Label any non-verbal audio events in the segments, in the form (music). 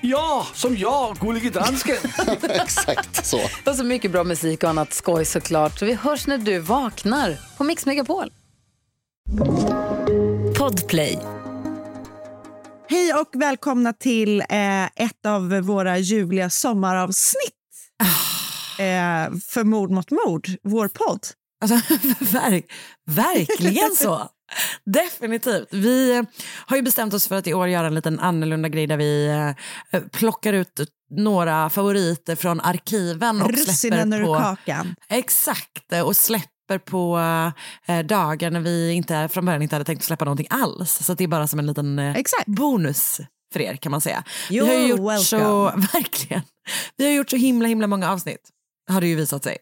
Ja, som jag, Gullige Dansken. (laughs) Exakt så. Och så mycket bra musik och annat skoj såklart. Så vi hörs när du vaknar på Mix Megapol. Podplay. Hej och välkomna till eh, ett av våra ljuvliga sommaravsnitt. Eh, för Mord mot mord, vår podd. Alltså, (laughs) verk, verkligen så. (laughs) Definitivt. Vi har ju bestämt oss för att i år göra en liten annorlunda grej där vi eh, plockar ut några favoriter från arkiven och Russinen ur kakan. Exakt, och släpper på eh, dagar när vi inte, från början inte hade tänkt släppa någonting alls. Så det är bara som en liten eh, bonus för er kan man säga. vi You're har ju gjort så, (laughs) verkligen. Vi har gjort så himla himla många avsnitt, har det ju visat sig.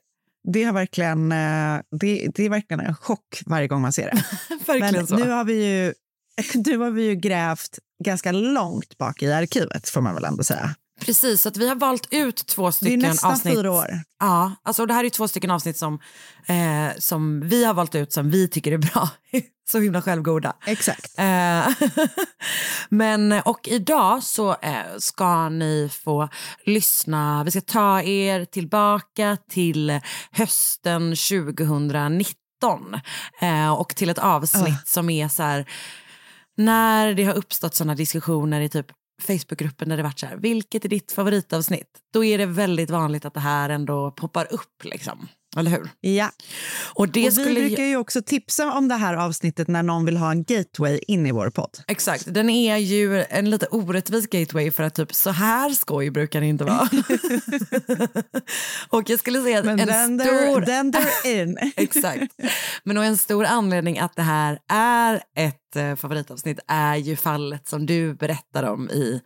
Det, har verkligen, eh, det, det är verkligen en chock varje gång man ser det. (laughs) Verkligen Men nu har, vi ju, (laughs) nu har vi ju grävt ganska långt bak i arkivet, får man väl ändå säga. Precis, så att vi har valt ut två Det är stycken nästan avsnitt. fyra år. Ja, alltså det här är två stycken avsnitt som, eh, som vi har valt ut som vi tycker är bra. (laughs) så himla självgoda. Exakt. Eh, (laughs) Men, och idag så eh, ska ni få lyssna, vi ska ta er tillbaka till hösten 2019 eh, och till ett avsnitt som är så här, när det har uppstått sådana diskussioner i typ Facebookgruppen där det varit så här, vilket är ditt favoritavsnitt? Då är det väldigt vanligt att det här ändå poppar upp liksom, eller hur? Ja. Och det och vi skulle brukar ju också tipsa om det här avsnittet när någon vill ha en gateway in i vår podd. Exakt, den är ju en lite orättvis gateway för att typ så här skoj brukar det inte vara. (laughs) och jag skulle säga att Men en then, stor... they're, then they're in. Exakt. Men och en stor anledning att det här är ett eh, favoritavsnitt är ju fallet som du berättar om i,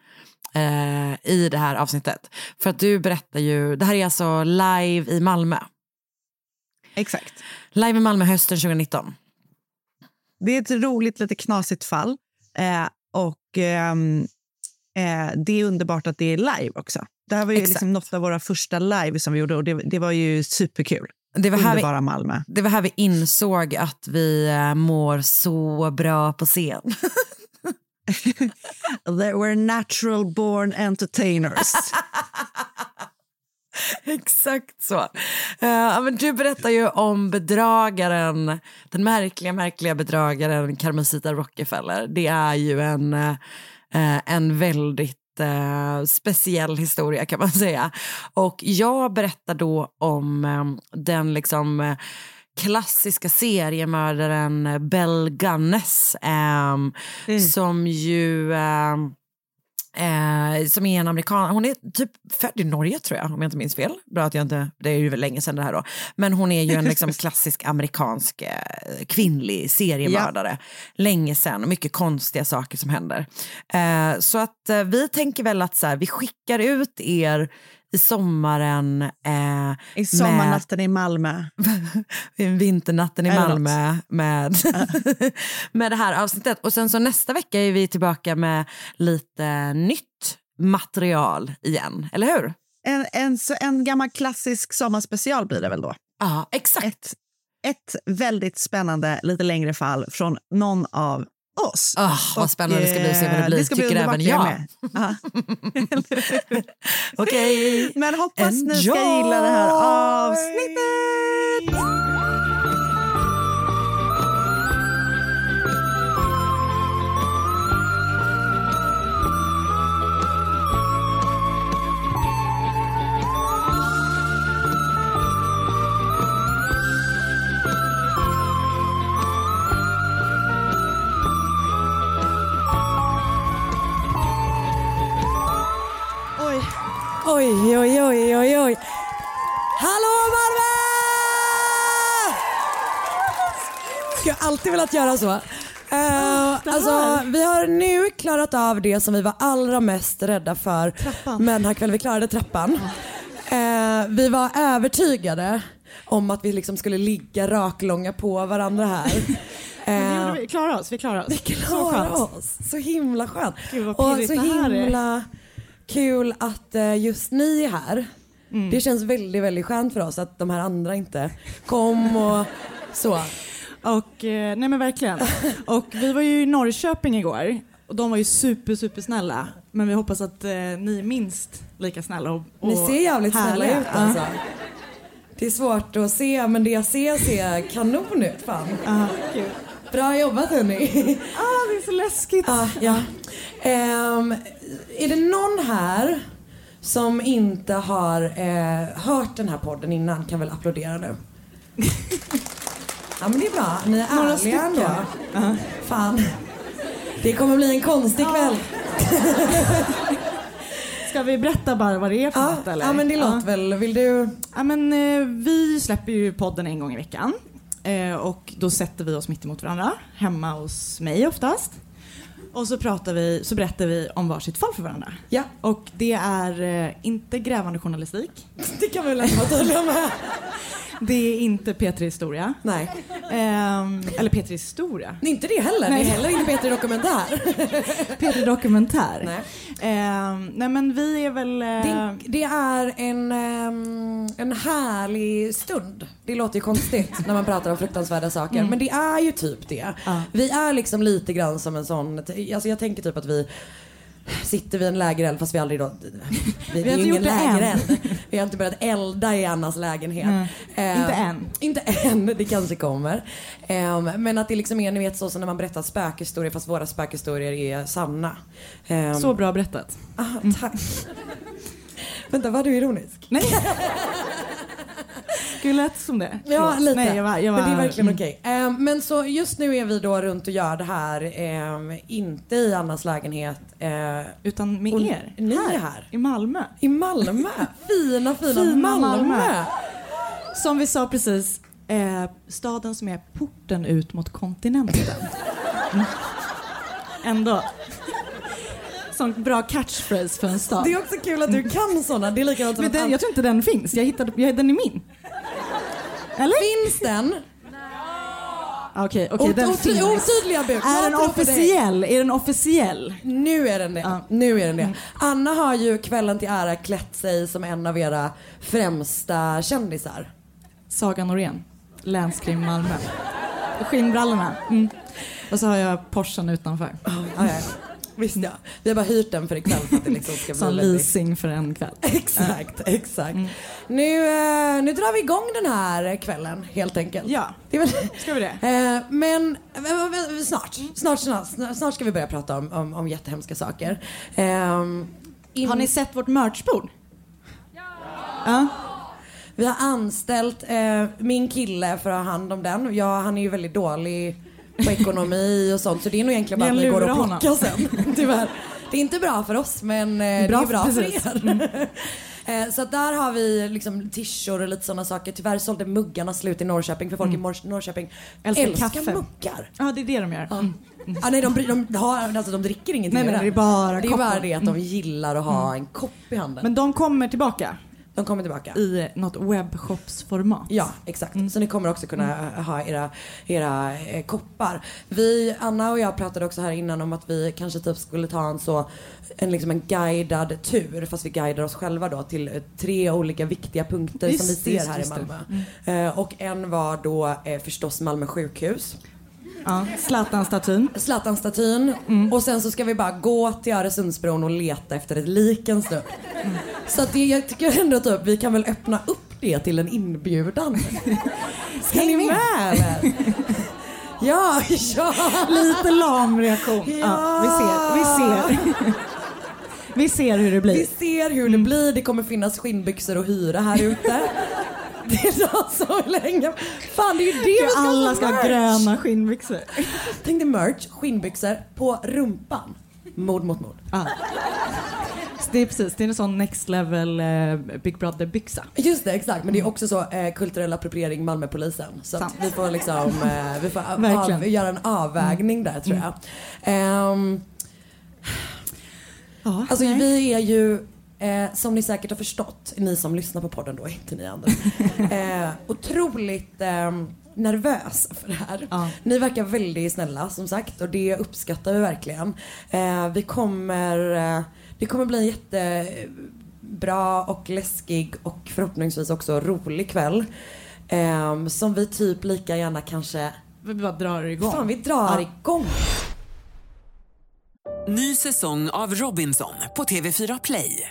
eh, i det här avsnittet. För att du berättar ju, det här är alltså live i Malmö. Exakt. Live i Malmö hösten 2019. Det är ett roligt, lite knasigt fall. Eh, och ehm, eh, det är underbart att det är live också. Det här var ju Exakt. liksom något av våra första live som vi gjorde och det, det var ju superkul. Det var, här vi, Malmö. det var här vi insåg att vi eh, mår så bra på scen. (laughs) They were natural born entertainers. (laughs) (laughs) Exakt så. Ja, men du berättar ju om bedragaren, den märkliga, märkliga bedragaren Carmencita Rockefeller. Det är ju en, eh, en väldigt eh, speciell historia kan man säga. Och jag berättar då om eh, den liksom klassiska seriemördaren Bell Gunnes eh, som ju eh, Eh, som är en amerikan, hon är typ född i Norge tror jag om jag inte minns fel. Bra att jag inte, det är ju länge sedan det här då. Men hon är ju en liksom (laughs) klassisk amerikansk eh, kvinnlig seriemördare. Länge sedan och mycket konstiga saker som händer. Eh, så att eh, vi tänker väl att så här, vi skickar ut er i sommaren eh, I sommarnatten i Malmö. (laughs) med vinternatten i. Malmö med, (laughs) med det här avsnittet. Och sen så nästa vecka är vi tillbaka med lite nytt material igen, eller hur? En, en, så- en gammal klassisk sommarspecial blir det väl då. Ja, exakt. Ett, ett väldigt spännande, lite längre fall från någon av oss. Ah, vad Och, spännande det ska bli att se vad det eh, blir, ska bli tycker underbart även det jag. (laughs) Okej. Men hoppas ni ska Enjoy! gilla det här avsnittet. Oj, oj, oj, oj, oj. Hallå Malmö! Jag har alltid velat göra så. Eh, alltså, vi har nu klarat av det som vi var allra mest rädda för. Trappan. Men här kväll, vi klarade trappan. Eh, vi var övertygade om att vi liksom skulle ligga raklånga på varandra här. (laughs) Gjorde vi klarade oss. Vi klarade oss. vi Så klarar skönt. oss. Så himla skönt. Gud, vad och så det här är. Kul att eh, just ni är här. Mm. Det känns väldigt, väldigt skönt för oss att de här andra inte kom och så. Och, eh, nej men verkligen. Och vi var ju i Norrköping igår och de var ju super, super snälla. Men vi hoppas att eh, ni är minst lika snälla och, och Ni ser jävligt snälla härliga. ut Ja. alltså. Det är svårt att se men det jag ser ser kanon ut fan. Kul. Bra jobbat hörni. Ah, det är så läskigt. Ja, ja. Ehm, är det någon här som inte har eh, hört den här podden innan kan väl applådera nu. ja men det är bra, ni är Några ärliga ändå. stycken. Fan. Det kommer bli en konstig kväll. Ska vi berätta bara vad det är för Ja, något eller? ja men det låter väl, vill du? Ja, men, eh, vi släpper ju podden en gång i veckan. Eh, och då sätter vi oss mitt emot varandra, hemma hos mig oftast. Och så, pratar vi, så berättar vi om varsitt fall för varandra. Ja, Och det är eh, inte grävande journalistik. (laughs) det kan vi väl vara tydliga med. Det är inte Petri Historia. Nej, Ehm, eller Petri Historia. inte det heller. Det Nej. är heller inte Peter Dokumentär. (laughs) Petri Dokumentär. Nej. Ehm, nej men vi är väl... eh, Det, det är en, ehm, en härlig stund. Det låter ju konstigt när man pratar om fruktansvärda saker. Men det är ju typ det. Vi är liksom lite grann som en sån, alltså jag tänker typ att vi sitter vid en lägereld fast vi aldrig då, vi, det är inte gjort det än. Vi har inte börjat elda i Annas lägenhet. Nej, inte än. Inte än, det kanske kommer. Ehm, men att det liksom är, ni vet så som när man berättar spökhistorier fast våra spökhistorier är sanna. Ehm, Så bra berättat. Ah, tack. Vänta, var du ironisk? Nej. (laughs) Gud, lät som det. Ja, lite. Nej, jag var, jag var, Men det är verkligen mm. okej. Ehm, men så just nu är vi då runt och gör det här, ehm, inte i Annas lägenhet, eh, Utan med Och er. ni är här. I Malmö. i Malmö. Fina, fina, Fina Malmö. Malmö. Som vi sa precis, eh, staden som är porten ut mot kontinenten. Mm. Ändå. Sån bra catchphrase för en stad. Det är också kul att du kan såna. Det är likadant som Men den, jag tror inte den finns. Jag hittade, jag, den är min. Eller? Finns den? Okej, okej, Ot- den ot- finns. Otydliga bud. Är den tror på dig. officiell? Är den officiell? Nu är den det. Ja. Nu är den det. Anna har ju kvällen till ära klätt sig som en av era främsta kändisar. Saga Norén, Länskrim Malmö. Skinnbrallorna. Mm. Och så har jag Porschen utanför. Ja, ja. Visst ja. Vi har bara hyrt den för ikväll för att det liksom ska bli Som väldigt... leasing för en kväll. (laughs) Exakt, exakt. Nu, eh, nu drar vi igång den här kvällen helt enkelt. Ja. Det är väl... Ska vi det? (laughs) Eh, men eh, snart, snart, snart, snart, ska vi börja prata om, om, om jättehemska saker. Ehm, in- Har ni sett vårt merchbord? Ja. Vi har anställt min kille för att ha hand om den. Ja, han är ju väldigt dålig på ekonomi och sånt så det är nog egentligen bara att ni går och plockar sen. (laughs) Tyvärr. Det är inte bra för oss men eh, Bra det är bra för precis. er. (laughs) Eh, Så där har vi liksom tishor och lite sådana saker. Tyvärr sålde muggarna slut i Norrköping för folk i Mor- Norrköping Älskar älskar, kaffe. muggar. ja, det är det de gör. Mm. Ah, nej, de, de, har, alltså, de dricker ingenting Nej, den. det är bara det är bara det att de gillar att ha en kopp i handen. Men de kommer tillbaka de kommer tillbaka. i något webbshopsformat. Ja, exakt. Så ni kommer också kunna eh, ha era, era eh, koppar. Vi, Anna och jag pratade också här innan om att vi kanske typ skulle ta en så en, liksom en guidad tur fast vi guidar oss själva då till eh, tre olika viktiga punkter Just som vi ser just här det, i just Malmö. Eh, och en var då eh, förstås Malmö sjukhus. Ja. Zlatan-statyn. Zlatan-statyn och sen så ska vi bara gå till Öresundsbron och leta efter ett lik en stund. Så att det, jag tycker ändå typ vi kan väl öppna upp det till en inbjudan. (laughs) Ska Häng ni med. med eller? Ja, ja. Lite lam reaktion. Ja. Ja. vi ser. Vi ser. vi ser hur det blir. Vi ser hur det blir. Det kommer finnas skinnbyxor att hyra här ute. Det är (laughs) hänga. Fan det är ju det vi ska Alla ska ha merch. gröna skinnbyxor. Tänk dig merch, skinnbyxor på rumpan. Mord mot mord. Ja. det är precis. Det är en sån next level eh, Big Brother-byxa. Just det, exakt. Men det är också så eh, kulturell appropriering Malmöpolisen. Så att Sant. vi får liksom eh, vi får (laughs) av, Verkligen. göra en avvägning där tror jag. Ehm, Ja, alltså nej. vi är ju Eh, som ni säkert har förstått, ni som lyssnar på podden då, inte ni andra. (laughs) Eh, otroligt eh, nervös för det här. Ja. Ni verkar väldigt snälla som sagt och det uppskattar vi verkligen. Eh, vi kommer, eh, det kommer bli en jättebra och läskig och förhoppningsvis också rolig kväll. Eh, som vi typ lika gärna kanske, Vi bara drar igång. fan vi drar igång. Ny säsong av Robinson på TV4 Play.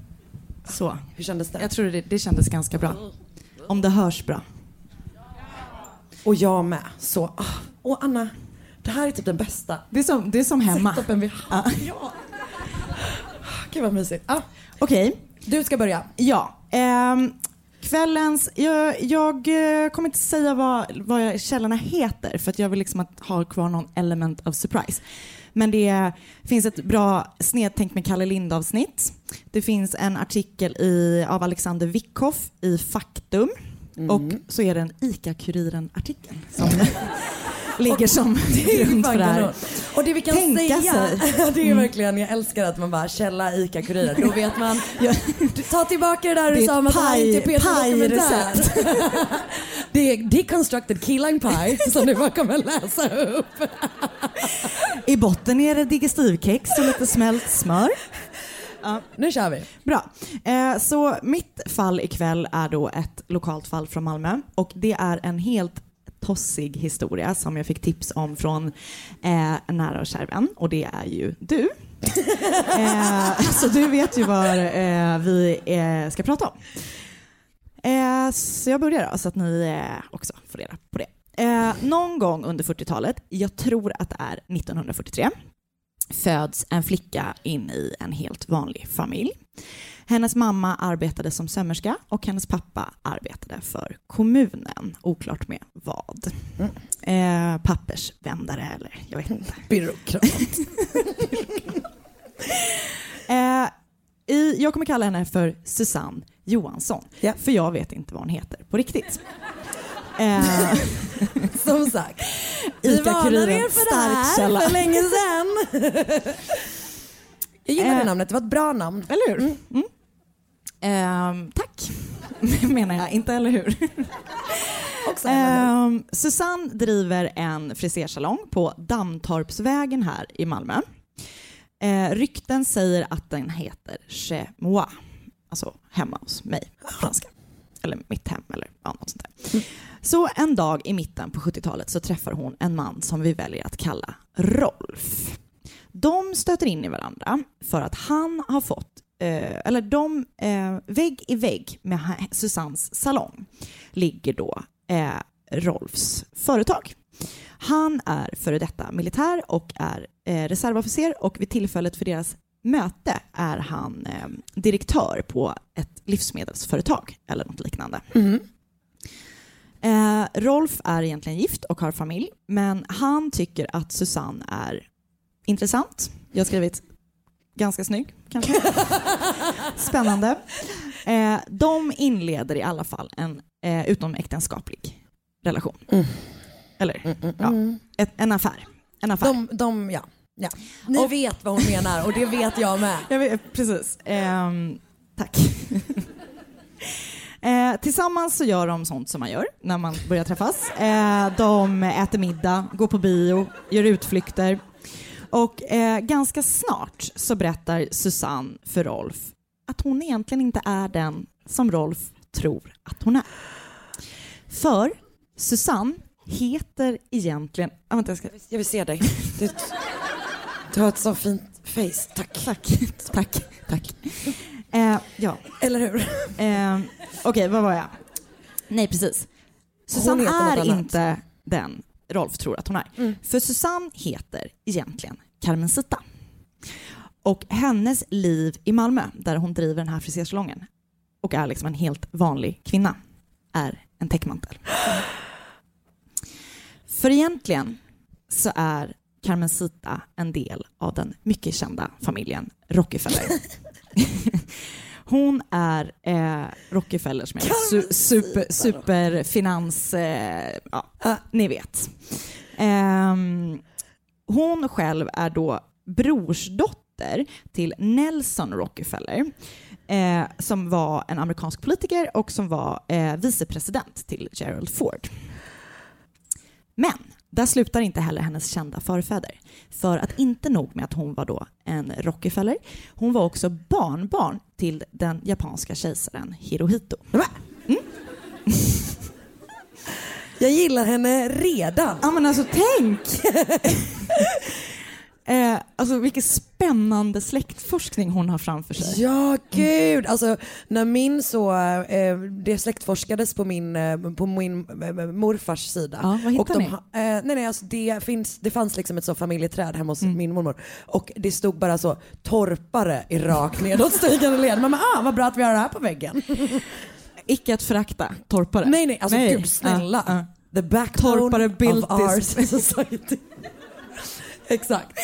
Så. Hur kändes det? Jag tror det, det kändes ganska bra. Om det hörs bra. Och jag med. Så, ah. och Anna, det här är typ den bästa Det är som, det är som hemma. setupen vi har. Ja. Gud vad mysigt. Ah, Okej, du ska börja. ja. Ehm, kvällens, jag, jag eh, kommer inte säga vad, vad källorna heter för att jag vill liksom att ha kvar någon element of surprise. Men det finns ett bra Snedtänk med Kalle Lind avsnitt. Det finns en artikel i, av Alexander Wickhoff i Faktum. Och så är det en ICA-Kuriren-artikel som (laughs) ligger som (laughs) grund för det här. Och det vi kan Tänka säga, sig. (laughs) det är verkligen, jag älskar att man bara källa ICA-Kuriren. Då vet man, (laughs) ta tillbaka det där du sa om att det här inte är Peter Dokumentär. pajrecept. Det är deconstructed key lime pie som du bara kommer läsa upp. I botten är det digestivkex och lite smält smör. Nu kör vi. Bra. Eh, så mitt fall ikväll är då ett lokalt fall från Malmö och det är en helt tossig historia som jag fick tips om från eh, en nära och kär vän och det är ju du. (laughs) eh, så du vet ju vad eh, vi eh, ska prata om. Eh, så jag börjar då så att ni eh, också får reda på det. Någon gång under 40-talet, jag tror att det är 1943, föds en flicka in i en helt vanlig familj. Hennes mamma arbetade som sömmerska och hennes pappa arbetade för kommunen. Oklart med vad. Eh, pappersvändare eller jag vet inte. (laughs) Byråkrat. (laughs) Eh, i, jag kommer kalla henne för Susanne Johansson, Ja. för jag vet inte vad hon heter på riktigt. (laughs) Eh, Som sagt. Vi varnade er för det här för länge sedan. Jag gillar det Eh. namnet, det var ett bra namn. Eller hur? Mm. Ehm, tack, (laughs) menar jag. Inte eller hur? (laughs) Också, eller hur? Ehm, Susanne driver en frisersalong på Dammtorpsvägen här i Malmö. Eh, rykten säger att den heter Chez moi, alltså hemma hos mig på franska. Eller mitt hem eller ja, något sånt där. Så en dag i mitten på 70-talet så träffar hon en man som vi väljer att kalla Rolf. De stöter in i varandra för att han har fått, eh, eller de, eh, vägg i vägg med Susannes salong ligger då eh, Rolfs företag. Han är före detta militär och är eh, reservofficer och vid tillfället för deras möte är han eh, direktör på ett livsmedelsföretag eller något liknande. Eh, Rolf är egentligen gift och har familj, men han tycker att Susanne är intressant. Jag har skrivit ganska snygg, kanske. (laughs) Spännande. Eh, de inleder i alla fall en eh, utomäktenskaplig relation. Eller ja, ett, en affär. En affär. De, de, ja. ja. Ni Och- vet vad hon menar och det vet jag med. (laughs) Jag vet, precis. Ehm, tack. (laughs) Eh, tillsammans så gör de sånt som man gör när man börjar träffas. Eh, de äter middag, går på bio, gör utflykter. Och eh, ganska snart så berättar Susanne för Rolf att hon egentligen inte är den som Rolf tror att hon är. För Susanne heter egentligen... Ah, vänta, jag, ska... jag vill se dig. Du, du har ett så fint face. Tack. Tack. (laughs) Tack. Tack. Eh, ja. Eller hur? Eh, Okej, vad var jag? Nej, precis. Susanne är inte den Rolf tror att hon är. Mm. För Susanne heter egentligen Carmencita. Och hennes liv i Malmö, där hon driver den här frisersalongen och är liksom en helt vanlig kvinna, är en täckmantel. För egentligen så är Carmencita en del av den mycket kända familjen Rockefeller. (laughs) (laughs) Hon är eh, Rockefeller som är su- super, superfinans... Eh, ja, ni vet. Ehm, hon själv är då brorsdotter till Nelson Rockefeller eh, som var en amerikansk politiker och som var eh, vicepresident till Gerald Ford. Men där slutar inte heller hennes kända förfäder. För att inte nog med att hon var då en Rockefeller, hon var också barnbarn till den japanska kejsaren Hirohito. Mm. Jag gillar henne redan. Ja men alltså tänk! (laughs) eh, alltså vilken spännande släktforskning hon har framför sig. Ja, gud. Alltså, när min så, eh, det släktforskades på min, eh, på min eh, morfars sida. Ja, vad hittade och de, ni? Eh, nej, nej, alltså det, finns, det fanns liksom ett så familjeträd hemma hos Mm. min mormor. Och det stod bara så torpare i rakt nedåtstigande led. Mamma, ah, vad bra att vi har det här på väggen. (laughs) Icke att förakta torpare. Nej, nej, alltså Nej. gud snälla. Ja, ja. The backbone Torpare of our (laughs) society. (laughs) Exakt.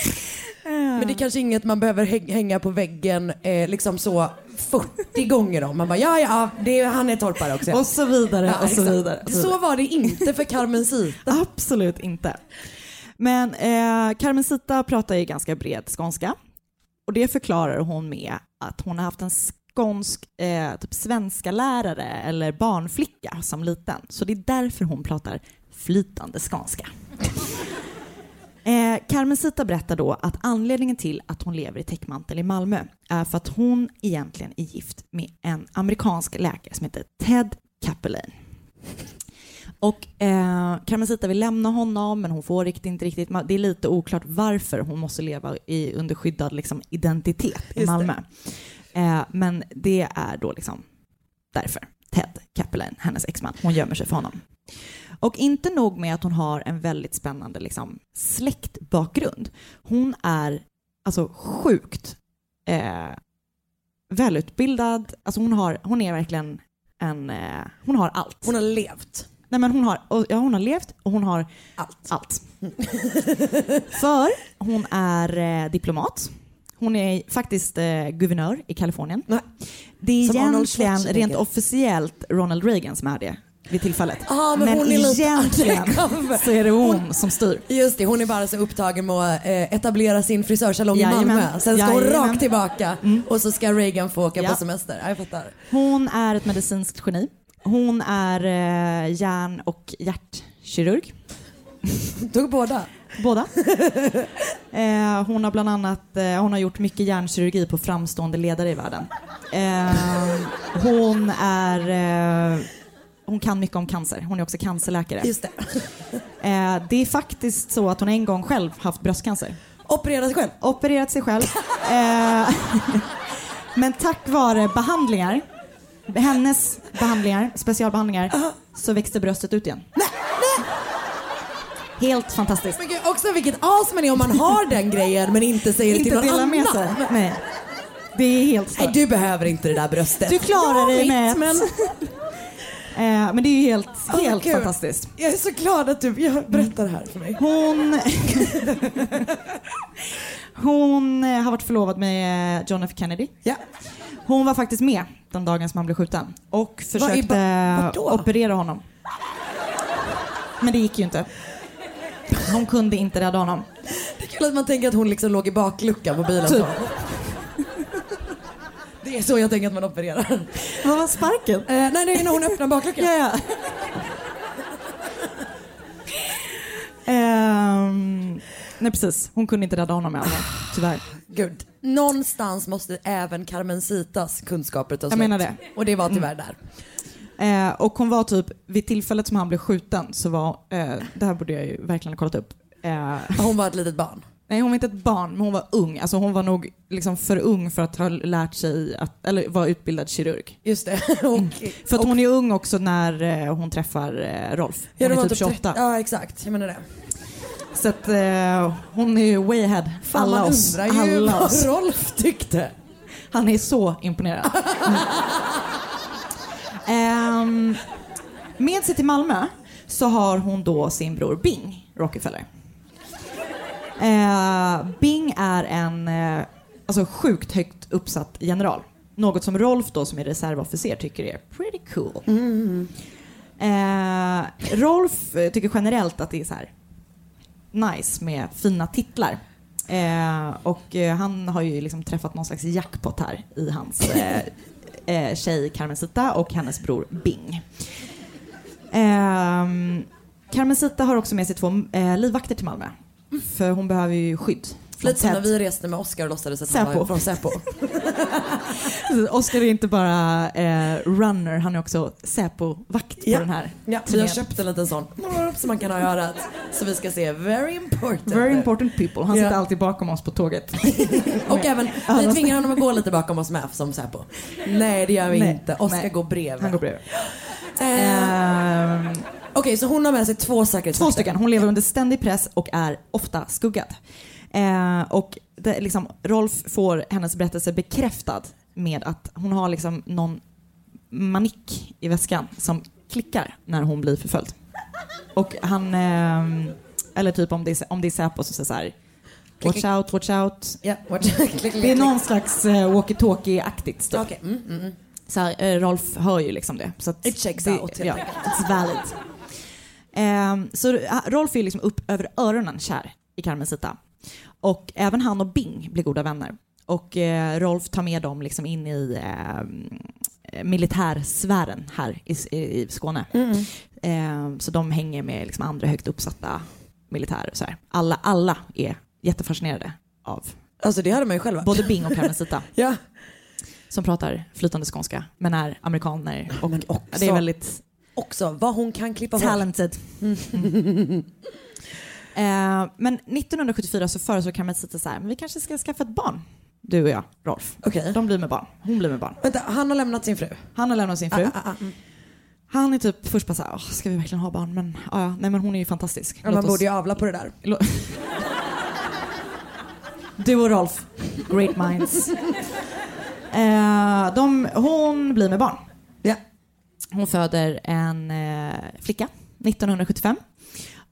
Men det är kanske inget man behöver hä- hänga på väggen eh, liksom så 40 gånger om. Man bara ja ja, det är, han är torpare också. Och så vidare, Ja, och så vidare. och så var det inte för Carmencita. (laughs) Absolut inte. Men eh, Carmencita pratar ju ganska bred skånska. Och det förklarar hon med att hon har haft en skånsk eh, typ svenska lärare eller barnflicka som liten. Så det är därför hon pratar flytande skånska. (laughs) Eh, Carmencita berättar då att anledningen till att hon lever i täckmantel i Malmö är för att hon egentligen är gift med en amerikansk läkare som heter Ted Capelane. Och eh, Carmencita vill lämna honom men hon får riktigt, inte riktigt, det är lite oklart varför hon måste leva i, under skyddad liksom, identitet i. Malmö. Eh, men det är då liksom därför. Ted Capelane, hennes exman, hon gömmer sig för honom. Och inte nog med att hon har en väldigt spännande liksom, släktbakgrund. Hon är alltså sjukt eh, välutbildad. Alltså hon, har, hon är verkligen en... Eh, hon har allt. Hon har levt. Nej, men hon, har, och, ja, hon har levt och hon har allt. allt. (laughs) (laughs) För hon är eh, diplomat. Hon är faktiskt eh, guvernör i Kalifornien. Det är Som egentligen rent officiellt Ronald Reagan som är det vid tillfället. Ah, men hon är lite egentligen (laughs) så är det hon som styr. Just det, hon är bara så upptagen med att eh, etablera sin frisörsalong i. Malmö. Sen ska hon Jajamän. Mm. rakt tillbaka och så ska Reagan få åka Ja. på semester. Ja, jag fattar. Hon är ett medicinskt geni. Hon är eh, hjärn och hjärtkirurg. Tog båda? Båda. (laughs) eh, hon har bland annat eh, hon har gjort mycket hjärnkirurgi på framstående ledare i världen. Eh, hon är hon kan mycket om cancer. Hon är också cancerläkare. Just det. (laughs) Eh, det är faktiskt så att hon en gång själv haft bröstcancer. Opererat sig själv? Opererat sig själv. (laughs) Eh, (laughs) men tack vare behandlingar, hennes behandlingar, specialbehandlingar, så växte bröstet ut igen. Helt fantastiskt. Men gud, också vilket as man är om man har den grejen men inte säger det till någon annan. sig. Nej. Det är helt Nej, stört. du behöver inte det där bröstet. Du klarar dig med ett. men Eh, men det är helt, Åh, helt gud. fantastiskt. Jag är så glad att du berättar det här för mig. Hon, hon eh, har varit förlovad med John F Kennedy. Ja. Hon var faktiskt med den dagen som han blev skjuten och Vad försökte vadå? operera honom. Men det gick ju inte. Hon kunde inte rädda honom. Det är kul att man tänker att hon liksom låg i bakluckan på bilen. Typ. Det är så jag tänker att man opererar. Vad var sparken? Eh, nej, är när hon öppnar bakluckan. Ja, ja. Ehm, nej precis, hon kunde inte rädda honom i alla fall, tyvärr. Gud, någonstans måste även Carmencitas kunskaper ta Jag slut. menar det. Och det var tyvärr där. Eh, och hon var typ, vid tillfället som han blev skjuten så var, eh, det här borde jag ju verkligen ha kollat upp. Eh, Hon var ett litet barn. Nej hon var inte ett barn, men hon var ung. Alltså hon var nog liksom för ung för att ha lärt sig, att, eller vara utbildad kirurg. Just det. (laughs) och, För att hon är ung också när eh, hon träffar eh, Rolf. ja, Hon det är typ typ 28. 30 Ja, exakt. Jag menar det. Så att eh, hon är ju way ahead. Fan, alla man oss. undrar ju alla vad oss. Rolf tyckte. Han är så imponerad. (laughs) Ehm, med sig till Malmö så har hon då sin bror Bing Rockefeller. Eh, Bing är en eh, alltså sjukt högt uppsatt general. Något som Rolf då som är reservofficer tycker är pretty cool. Eh, Rolf eh, tycker generellt att det är så här nice med fina titlar. Eh, och eh, han har ju liksom träffat någon slags jackpot här i hans eh, (laughs) tjej Carmencita och hennes bror Bing. Eh, Carmencita har också med sig två livvakter till Malmö. För hon behöver ju skydd. Lite som när vi reste med Oscar och låtsades att han Säpo. var från Säpo. (laughs) Oscar är inte bara eh, runner, han är också Säpo-vakt på Ja. den här Ja, vi har köpt en liten sån som man kan ha i örat. Så vi ska se very important. Very important people. Han Ja. sitter alltid bakom oss på tåget. (laughs) Och även, vi tvingar honom att gå lite bakom oss med som Säpo. Nej det gör vi Nej, inte. Oscar nej. går bredvid. Han går bredvid. Eh, Okej, så hon har med sig två säkerhetsvakter. Två stycken. Hon lever under ständig press och är ofta skuggad. Eh, och det, liksom, Rolf får hennes berättelse bekräftad med att hon har liksom någon manik i väskan som klickar när hon blir förföljd. Och han, eh, eller typ om det är, om det är Säpo så säger så här Watch out, watch out. Ja, watch- (laughs) Det är någon slags eh, walkie-talkie-aktigt stuff. Okej, mm, mm, mm. Så här, eh, Rolf hör ju liksom det. Så It checks det, out, Ja, it's valid. Ehm, så Rolf är liksom upp över öronen kär i Carmencita. Och även han och Bing blir goda vänner. Och eh, Rolf tar med dem liksom in i eh, militärsfären här i, i, Skåne. Mm. Ehm, så de hänger med liksom andra högt uppsatta militärer. Så här. Alla, alla är jättefascinerade av Alltså det hade man ju själv både Bing och Carmencita. (laughs) Ja. Som pratar flytande skånska men är amerikaner. Och Men också- det är väldigt Också vad hon kan klippa hår. talented. Mm. (laughs) Eh, men 1974 så föreslår Carmencita så här, men vi kanske ska skaffa ett barn. Du och jag, Rolf. Okej. De blir med barn. Hon blir med barn. Vänta, han har lämnat sin fru? Han har lämnat sin fru. Ah, ah, ah, mm. Han är typ först bara så här, "Åh, ska vi verkligen ha barn? Men, ja, nej, men hon är ju fantastisk. Ja, man borde ju avla på det där. Du och Rolf, great minds. (laughs) Eh, de, hon blir med barn. Hon föder en eh, flicka 1975.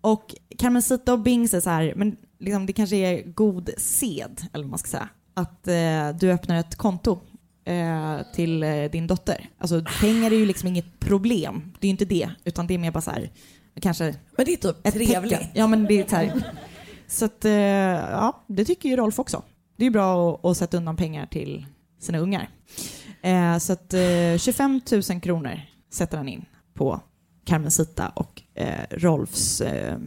Och Carmencita och Bing säger så här, men liksom, det kanske är god sed, eller vad man ska säga, att eh, du öppnar ett konto eh, till eh, din dotter. Alltså pengar är ju liksom inget problem, det är ju inte det, utan det är mer bara så här, kanske Men det är typ ett trevligt. tecken. Ja, men det är så här. Så att, eh, ja, det tycker ju Rolf också. Det är ju bra att, att sätta undan pengar till sina ungar. Eh, så att eh, 25 000 kronor sätter han in på Carmencita och eh, Rolfs eh,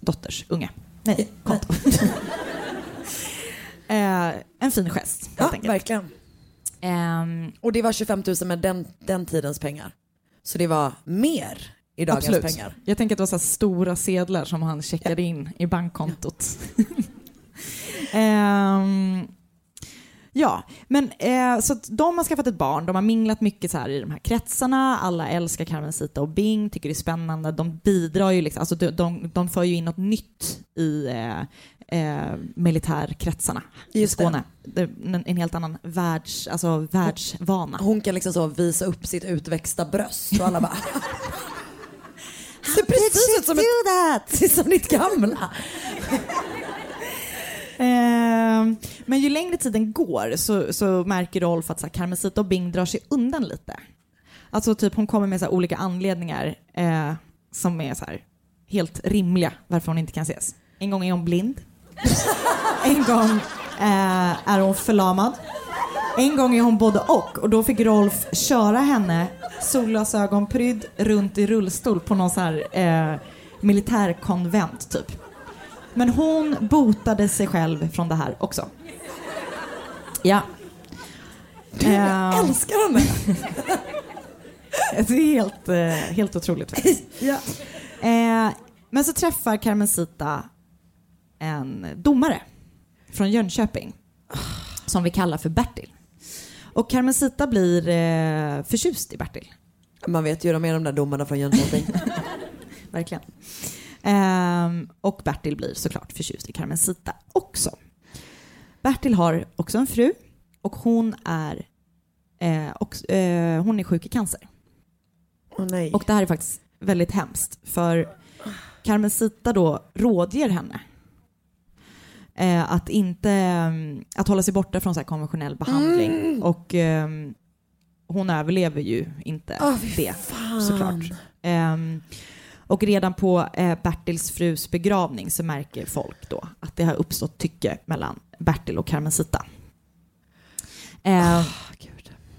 dotters unga. Nej, konto. (laughs) eh, en fin gest, helt Ja, enkelt. verkligen. Ehm, Och det var 25 000 med den, den tidens pengar. Så det var mer i dagens Absolut. pengar. Jag tänker att det var så här stora sedlar som han checkade in i bankkontot. (laughs) Ehm, ja, men eh, så de har skaffat ett barn, de har minglat mycket så här i de här kretsarna, alla älskar Carmencita och Bing, tycker det är spännande, de bidrar ju liksom, alltså de, de, de för ju in något nytt i eh, eh, militärkretsarna i. Skåne. En, en helt annan världs, alltså världsvana. Hon kan liksom så visa upp sitt utväxta bröst och alla bara (laughs) Ser precis ut som, ett, (laughs) som ditt gamla. Eh, men ju längre tiden går så, så märker Rolf att så här, Carmencita och Bing drar sig undan lite. Alltså typ hon kommer med så här, olika anledningar eh, som är så här, helt rimliga varför hon inte kan ses. En gång är hon blind. (laughs) en gång eh, är hon förlamad. En gång är hon både och och då fick Rolf köra henne solglasögonprydd runt i rullstol på någon så här eh, militärkonvent typ. Men hon botade sig själv från det här också. Ja. Du, jag älskar henne. Det är helt, eh, helt otroligt faktiskt. ja. Eh, men så träffar Carmencita en domare från Jönköping som vi kallar för Bertil. Och Carmencita blir eh, förtjust i Bertil. Man vet ju de är de där domarna från Jönköping. (laughs) Verkligen. Ehm, och Bertil blir såklart förtjust i Carmencita också. Bertil har också en fru och hon är, eh, och, eh, hon är sjuk i cancer. Åh nej. Och det här är faktiskt väldigt hemskt för Carmencita då rådger henne eh, att inte mm, att hålla sig borta från så här konventionell behandling Mm. och eh, hon överlever ju inte fy det fan. såklart. Ehm, och redan på eh, Bertils frus begravning så märker folk då att det har uppstått tycke mellan Bertil och Carmencita. Eh,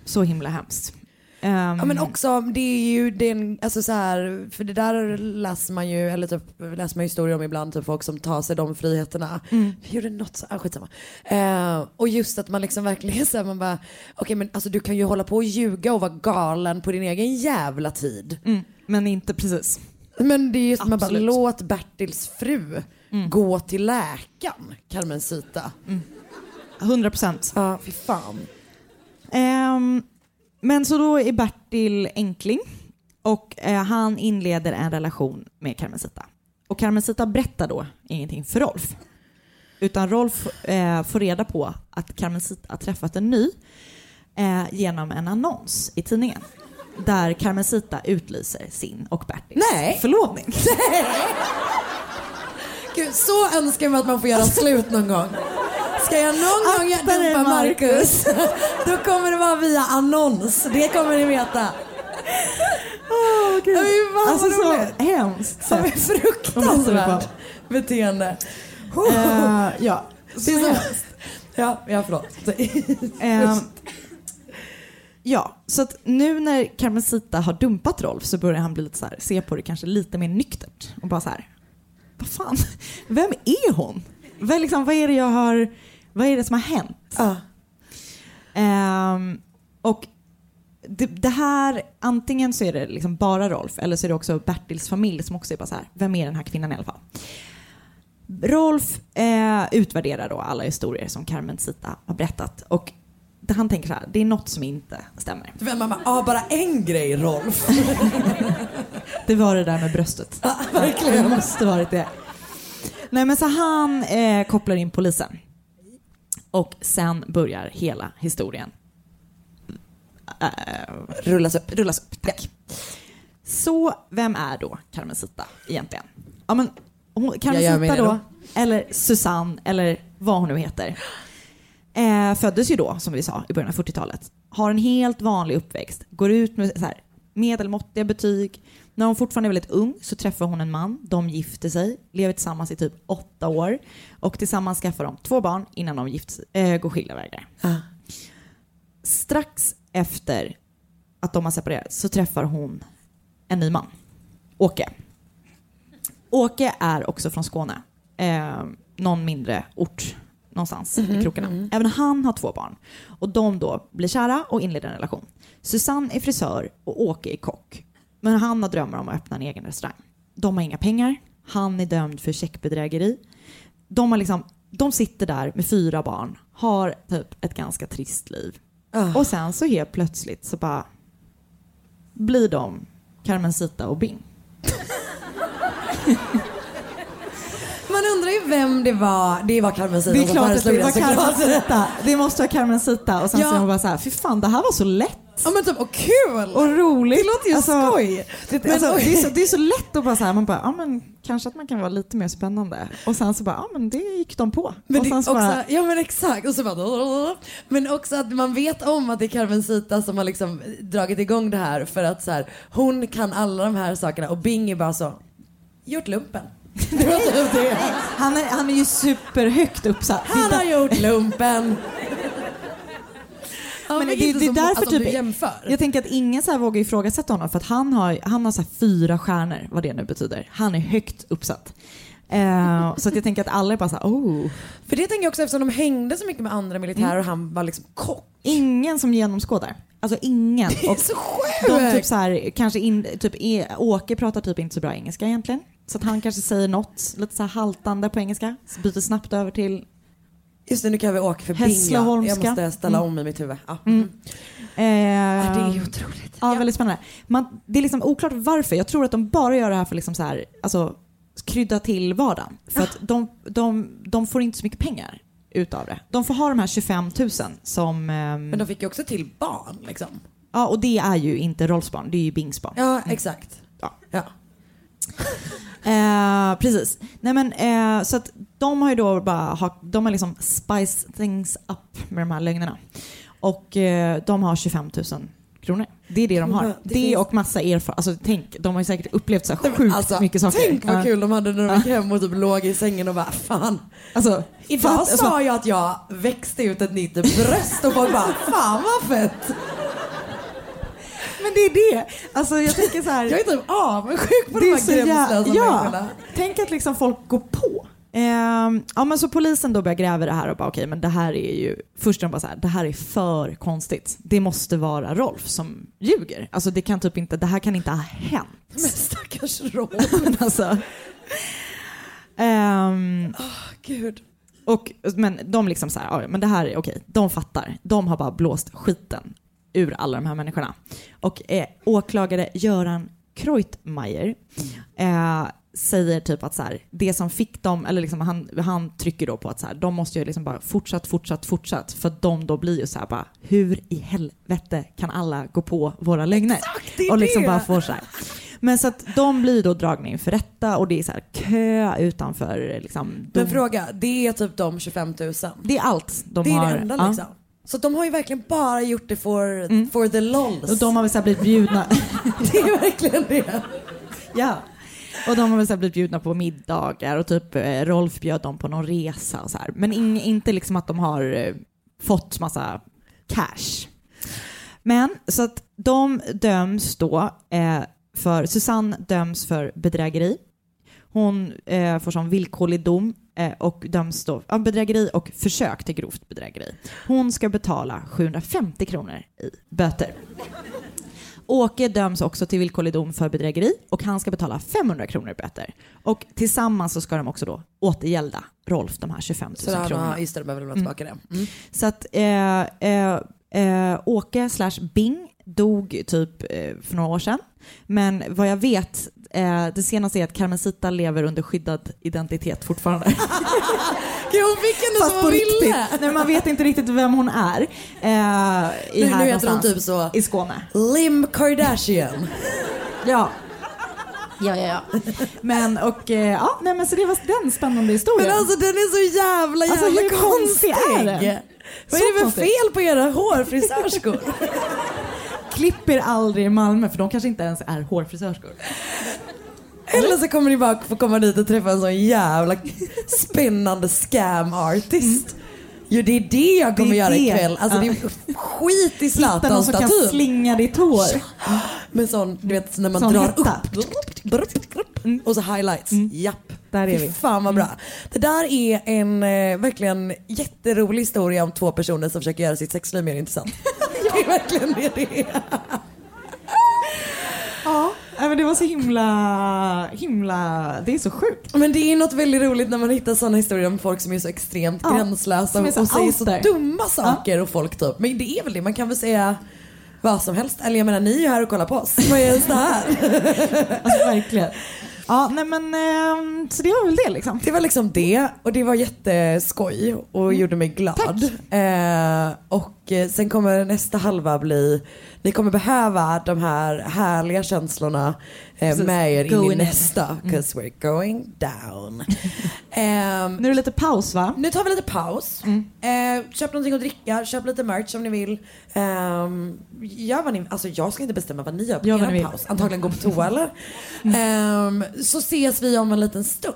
så himla hemskt. Ehm, Ja men också det är ju den, alltså så här, för det där läser man ju, eller typ läser man historier om ibland, typ folk som tar sig de friheterna. Mm. Gjorde något så, ah, skitsamma. Eh, och just att man liksom verkligen säger man bara, okej men alltså du kan ju hålla på och ljuga och vara galen på din egen jävla tid. Mm, men inte precis. Men det är just man bara, låt Bertils fru Mm. gå till läkaren, Carmencita. 100 procent. Ja, fy fan. Ehm, men så då är Bertil enkling och eh, han inleder en relation med Carmencita. Och Carmencita berättar då ingenting för Rolf. Utan Rolf eh, får reda på att Carmencita har träffat en ny eh, genom en annons i tidningen. Där Carmencita utlyser sin och Bertils Nej. förlovning. (laughs) Gud, så önskar man att man får göra slut någon gång. Ska jag någon gång Akta dumpa Marcus. (laughs) Då kommer det vara via annons. Det kommer ni veta. Åh, gud. Fy fan, alltså så hemskt. Som är fruktansvärt beteende. Eh, ja. Det är så Ja, ja förlåt. (laughs) Ehm, ja, så att nu när Carmencita har dumpat Rolf så börjar han bli lite så här, se på det kanske lite mer nyktert och bara så här, vad fan, vem är hon? Vad liksom, vad är det jag har, vad är det som har hänt? Ja. Ehm, och det, det här, antingen så är det liksom bara Rolf eller så är det också Bertils familj som också är bara så här, vem är den här kvinnan i alla fall? Rolf eh, utvärderar då alla historier som Carmen Sita har berättat och han tänker så här, det är något som inte stämmer. Du vet, bara, ah, bara en grej Rolf. (laughs) Det var det där med bröstet. verkligen. Det måste varit det. Nej men så han eh, kopplar in polisen. Och sen börjar hela historien. Eh, Rullas upp. Rullas upp, tack. Så vem är då Carmen Sita egentligen? Ja men hon, Carmen Jag gör mig Sita redo. då, eller Susanne, eller vad hon nu heter. Eh, föddes ju då, som vi sa, i början av 40-talet. Har en helt vanlig uppväxt. Går ut med så här, medelmåttiga betyg. När hon fortfarande är väldigt ung så träffar hon en man. De gifter sig, lever tillsammans i typ åtta år. Och tillsammans skaffar de två barn innan de gift, eh, går skilda vägar. Strax efter att de har separerat så träffar hon en ny man. Åke. Åke är också från Skåne. Eh, någon mindre ort någonstans i krokarna. Även han har två barn. Och de då blir kära och inleder en relation. Susanne är frisör och Åke är kock. Men han har drömmar om att öppna en egen restaurang. De har inga pengar. Han är dömd för checkbedrägeri. De, har liksom, de sitter där med fyra barn, har typ ett ganska trist liv. Och sen så helt plötsligt så bara blir de Carmencita och Bing. (laughs) Man undrar ju vem det var. Det var Carmencita Det är som klart att det var. Carmencita. Det måste vara Carmencita. Och sen Ja. är hon bara så här, fy fan det här var så lätt. Ja men typ, och kul! Och roligt. Det låter ju Alltså, skoj. Det, Men alltså, det, är så, det är så lätt att bara så här, man bara, ja men kanske att man kan vara lite mer spännande. Och sen så bara, ja men det gick de på. Men och sen också, så bara, ja men exakt. Och så bara, men också att man vet om att det är Carmencita som har liksom dragit igång det här för att så här, hon kan alla de här sakerna och Bing är bara så, gjort lumpen. Det var typ det. han, är, han är ju superhögt uppsatt. Han har gjort lumpen. Ja, men det, det är därför alltså, typ, jämför. jag tänker att ingen så här vågar ifrågasätta honom för att han har, han har så fyra stjärnor, vad det nu betyder. Han är högt uppsatt. Eh, så att jag tänker att alla är bara så här, oh. För det tänker jag också eftersom de hängde så mycket med andra militärer och han var liksom kock. Ingen som genomskådar. Alltså ingen. Det är Och så sjukt! de typ så här, kanske in, typ, är, Åke pratar typ inte så bra engelska egentligen. Så att han kanske säger något lite så här haltande på engelska. Så byter snabbt över till Just det, nu kan vi åka för bingo. Hässleholmska. Jag måste ställa Mm. om i mitt huvud. Ja. Mm. Eh, det är otroligt. Ja, väldigt spännande. Man, det är liksom oklart varför. Jag tror att de bara gör det här för liksom så här, alltså, krydda till vardagen. För att de, de, de får inte så mycket pengar utav det. De får ha de här 25 000 som... ehm, Men de fick ju också till barn liksom. Ja, och det är ju inte Rolfs barn, det är ju Bings barn. Ja, exakt. Ja. ja. Eh, precis. Nej men eh, så att de har ju då bara ha, de har liksom spice things up med de här lögnerna. Och eh, de har 25 000 kronor. Det är det de har. Det, det finns- och massa erfarenhet. Alltså tänk, de har ju säkert upplevt så här sjukt Alltså, mycket saker. Tänk vad kul de hade när de gick hem och typ låg i sängen och bara fan. Alltså, Idag fatt- sa alltså- jag att jag växte ut ett nytt bröst och folk bara fan vad fett. Men det är det. Alltså jag tänker så här. (laughs) Jag är typ avundsjuk på de är här gränslösa ja, människorna. Tänk att liksom folk går på. Ehm, ja men så polisen då börjar gräva det här och bara okej men det här är ju, först de bara så här, det här är för konstigt. Det måste vara Rolf som ljuger. Alltså det kan typ inte, det här kan inte ha hänt. Men stackars Rolf. (laughs) Alltså. Ehm, Gud. och, men de liksom så här, ja, men det här är okej, de fattar. De har bara blåst skiten ur alla de här människorna. Och eh, åklagare Göran Kreutmeier eh, säger typ att så här, det som fick dem, eller liksom han, han trycker då på att så här, de måste ju liksom bara fortsatt, fortsatt, fortsatt. För att de då blir ju så här bara, hur i helvete kan alla gå på våra lögner? är och liksom det. bara får så här. Men så att de blir då dragna inför rätta och det är så här kö utanför liksom. Men fråga, det är typ de 25 000? det är allt de det är har. det enda ja. Så de har ju verkligen bara gjort det for, Mm. for the lols. Och de har väl så blivit bjudna. (laughs) Det är verkligen det. ja. Och de har väl så blivit bjudna på middagar och typ eh, Rolf bjöd dem på någon resa och så här. Men ing, inte liksom att de har eh, fått massa cash. Men så att de döms då eh, för, Susanne döms för bedrägeri. Hon eh, får som villkorlig dom och döms då av bedrägeri och försök till grovt bedrägeri. Hon ska betala 750 kronor i böter. Åke döms också till villkorlig dom för bedrägeri och han ska betala 500 kronor i böter. Och tillsammans så ska de också då återgälda Rolf de här 25 000 Så kronorna. har, just det, de behöver lämna tillbaka det. Mm. Så att eh, eh, eh, Åke slash Bing dog typ eh, för några år sedan. Men vad jag vet, eh, det senaste är att Carmencita lever under skyddad identitet fortfarande. (laughs) Gud, hon fick henne Fast som på hon riktigt. ville. Nej, man vet inte riktigt vem hon är. Eh, i Nu, här nu heter hon typ så I Skåne. Lim Kardashian. Ja. Ja, ja, ja. Men och eh, ja, nej men så det var den spännande historien. Men alltså den är så jävla jävla Alltså, hur konstig konstig. är den? Vad Så är det för konstigt. fel på era hårfrisörskor? (laughs) Klipper aldrig i Malmö för de kanske inte ens är hårfrisörskor. Eller så kommer ni bara få komma dit och träffa en sån jävla spännande scam artist. Jo det är det jag kommer Det göra det. ikväll. Alltså Ja. det är skit i Hitta någon Zlatans som kan slinga ditt hår. Med sån, du vet när man Sån drar hetta. upp. Och så highlights. Japp. Där är Fy vi. fan vad bra. Det där är en eh, verkligen jätterolig historia om två personer som försöker göra sitt sexliv mer intressant. (laughs) det är verkligen det det är. Ja, men det var så himla, himla, det är så sjukt. Men det är något väldigt roligt när man hittar sådana historier om folk som är så extremt Ja, gränslösa och, och säger så dumma saker och folk typ. Men det är väl det, man kan väl säga vad som helst. Eller jag menar ni är ju här och kollar på oss. Vad är ens det här? (laughs) Alltså verkligen. Ja, nej men ehm, så det var väl det liksom. Det var liksom det och det var jätteskoj och gjorde mig glad. Eh, och eh, sen kommer nästa halva bli, ni kommer behöva de här härliga känslorna eh, med er in i nästa. Cause we're going down. (laughs) Ehm, Nu är det lite paus va? nu tar vi lite paus. Eh, köp någonting att dricka, köp lite merch om ni vill. Ehm, gör vad ni, alltså jag ska inte bestämma vad ni gör på Gör er vill. paus. Antagligen gå på toa (laughs) eller? Ehm, så ses vi om en liten stund.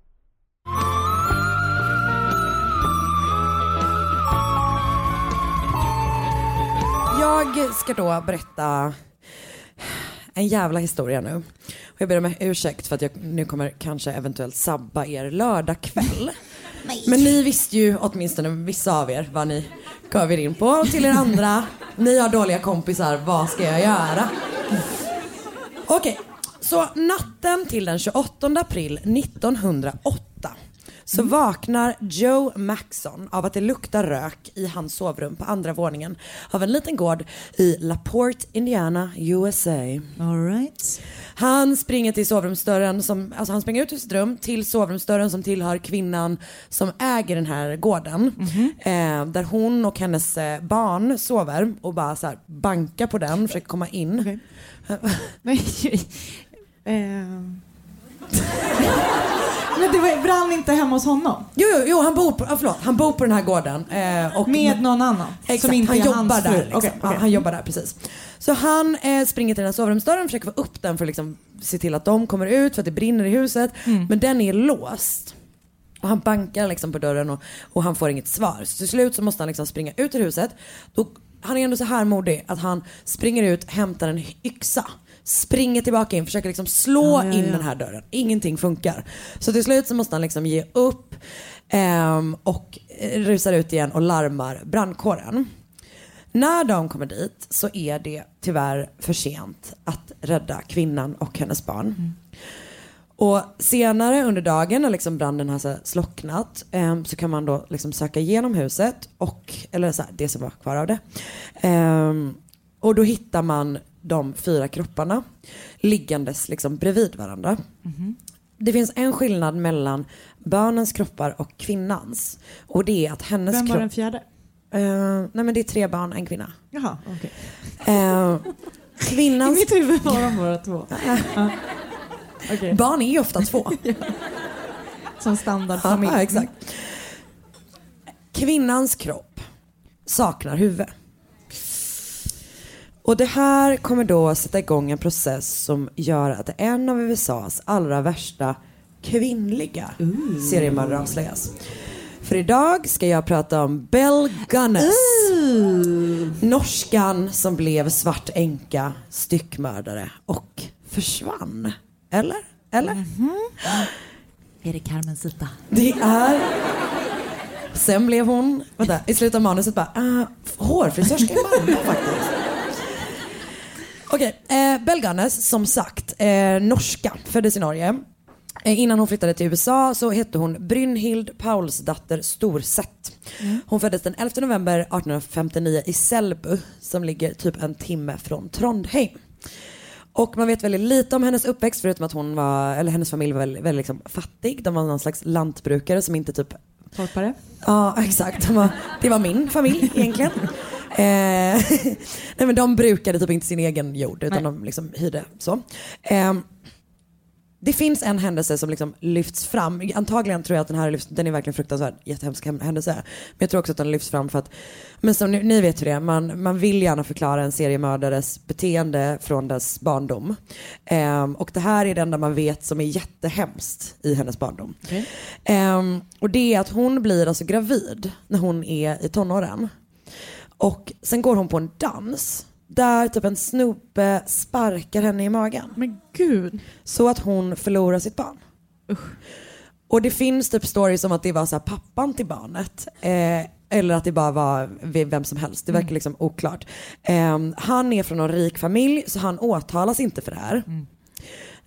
Jag ska då berätta en jävla historia nu. Och jag ber om ursäkt för att jag nu kommer kanske eventuellt sabba er lördagkväll. (laughs) Men ni visste ju, åtminstone vissa av er, vad ni gav er in på. Och till er andra, ni har dåliga kompisar, vad ska jag göra? Okej, så natten till den 28 april 1908 så vaknar Joe Maxson av att det luktar rök i hans sovrum på andra våningen av en liten gård i LaPorte, Indiana, USA. All right. Han springer till sovrumsdörren, som, alltså han springer ut ur sitt rum till sovrumsdörren som tillhör kvinnan som äger den här gården. Eh, där hon och hennes eh, barn sover och bara så här bankar på den, försöker komma in. (laughs) Eh, men det var, brann inte hemma hos honom? Jo, jo, jo han, bor på, ah, förlåt, han bor på den här gården. Eh, och Med någon annan? Exakt, som inte han är jobbar hans där. Liksom. Okej, Ja, okej. han jobbar där precis. Så han eh, springer till den här sovrumsdörren, försöker få upp den för att liksom, se till att de kommer ut för att det brinner i huset. Mm. Men den är låst. Och han bankar liksom på dörren och, och han får inget svar. Så till slut så måste han liksom springa ut ur huset. Då, han är ändå så här modig att han springer ut, hämtar en yxa, springer tillbaka in, försöker liksom slå Ja, ja, in ja. den här dörren. Ingenting funkar. Så till slut så måste han liksom ge upp ehm, och eh, rusar ut igen och larmar brandkåren. När de kommer dit så är det tyvärr för sent att rädda kvinnan och hennes barn. Och senare under dagen när liksom branden har så slocknat ehm, så kan man då liksom söka igenom huset och, eller så här, det som var kvar av det. Ehm, och då hittar man de fyra kropparna liggandes liksom bredvid varandra. Det finns en skillnad mellan barnens kroppar och kvinnans. Och det är att hennes Vem var kropp... den fjärde? Eh, nej men det är tre barn, en kvinna. Jaha, okej. Eh, (laughs) I kvinnans... mitt huvud var de bara två. (laughs) Ja. Okej. Barn är ju ofta två. (laughs) Som standardfamilj. Ja, exakt. Kvinnans kropp saknar huvud. Och det här kommer då sätta igång en process som gör att en av USAs allra värsta kvinnliga seriemördare avslöjas. För idag ska jag prata om Bell Gunness. Norskan som blev svart änka, styckmördare och försvann. Eller? Eller? Är det Carmencita? Det är... Sen blev hon, vänta, i slutet av manuset bara, ah, hårfrisörska i Malmö faktiskt. Okej, eh, Bell Gunness, som sagt, eh, norska, föddes i Norge. Eh, innan hon flyttade till USA så hette hon Brynhild Paulsdatter Storsett. Hon föddes den 11 november 1859 i Selbu som ligger typ en timme från Trondheim. Och man vet väldigt lite om hennes uppväxt förutom att hon var, eller hennes familj var väldigt, väldigt liksom fattig. De var någon slags lantbrukare som inte typ Torpare? Ja, exakt. De var, det var min familj egentligen. Eh, (laughs) nej men de brukade typ inte sin egen jord utan de liksom hyrde så. Eh, det finns en händelse som liksom lyfts fram. Antagligen tror jag att den här lyfts, den är verkligen fruktansvärd, jättehemsk händelse. Men jag tror också att den lyfts fram för att, men som ni, ni vet hur det är, man, man vill gärna förklara en seriemördares beteende från dess barndom. Ehm, och det här är det enda man vet som är jättehemskt i hennes barndom. Ehm, och det är att hon blir alltså gravid när hon är i tonåren. Och sen går hon på en dans där typ en snubbe sparkar henne i magen. Men gud. Så att hon förlorar sitt barn. Och det finns typ stories om att det var så pappan till barnet. Eh, eller att det bara var vem som helst. Det verkar liksom oklart. Eh, han är från en rik familj så han åtalas inte för det här.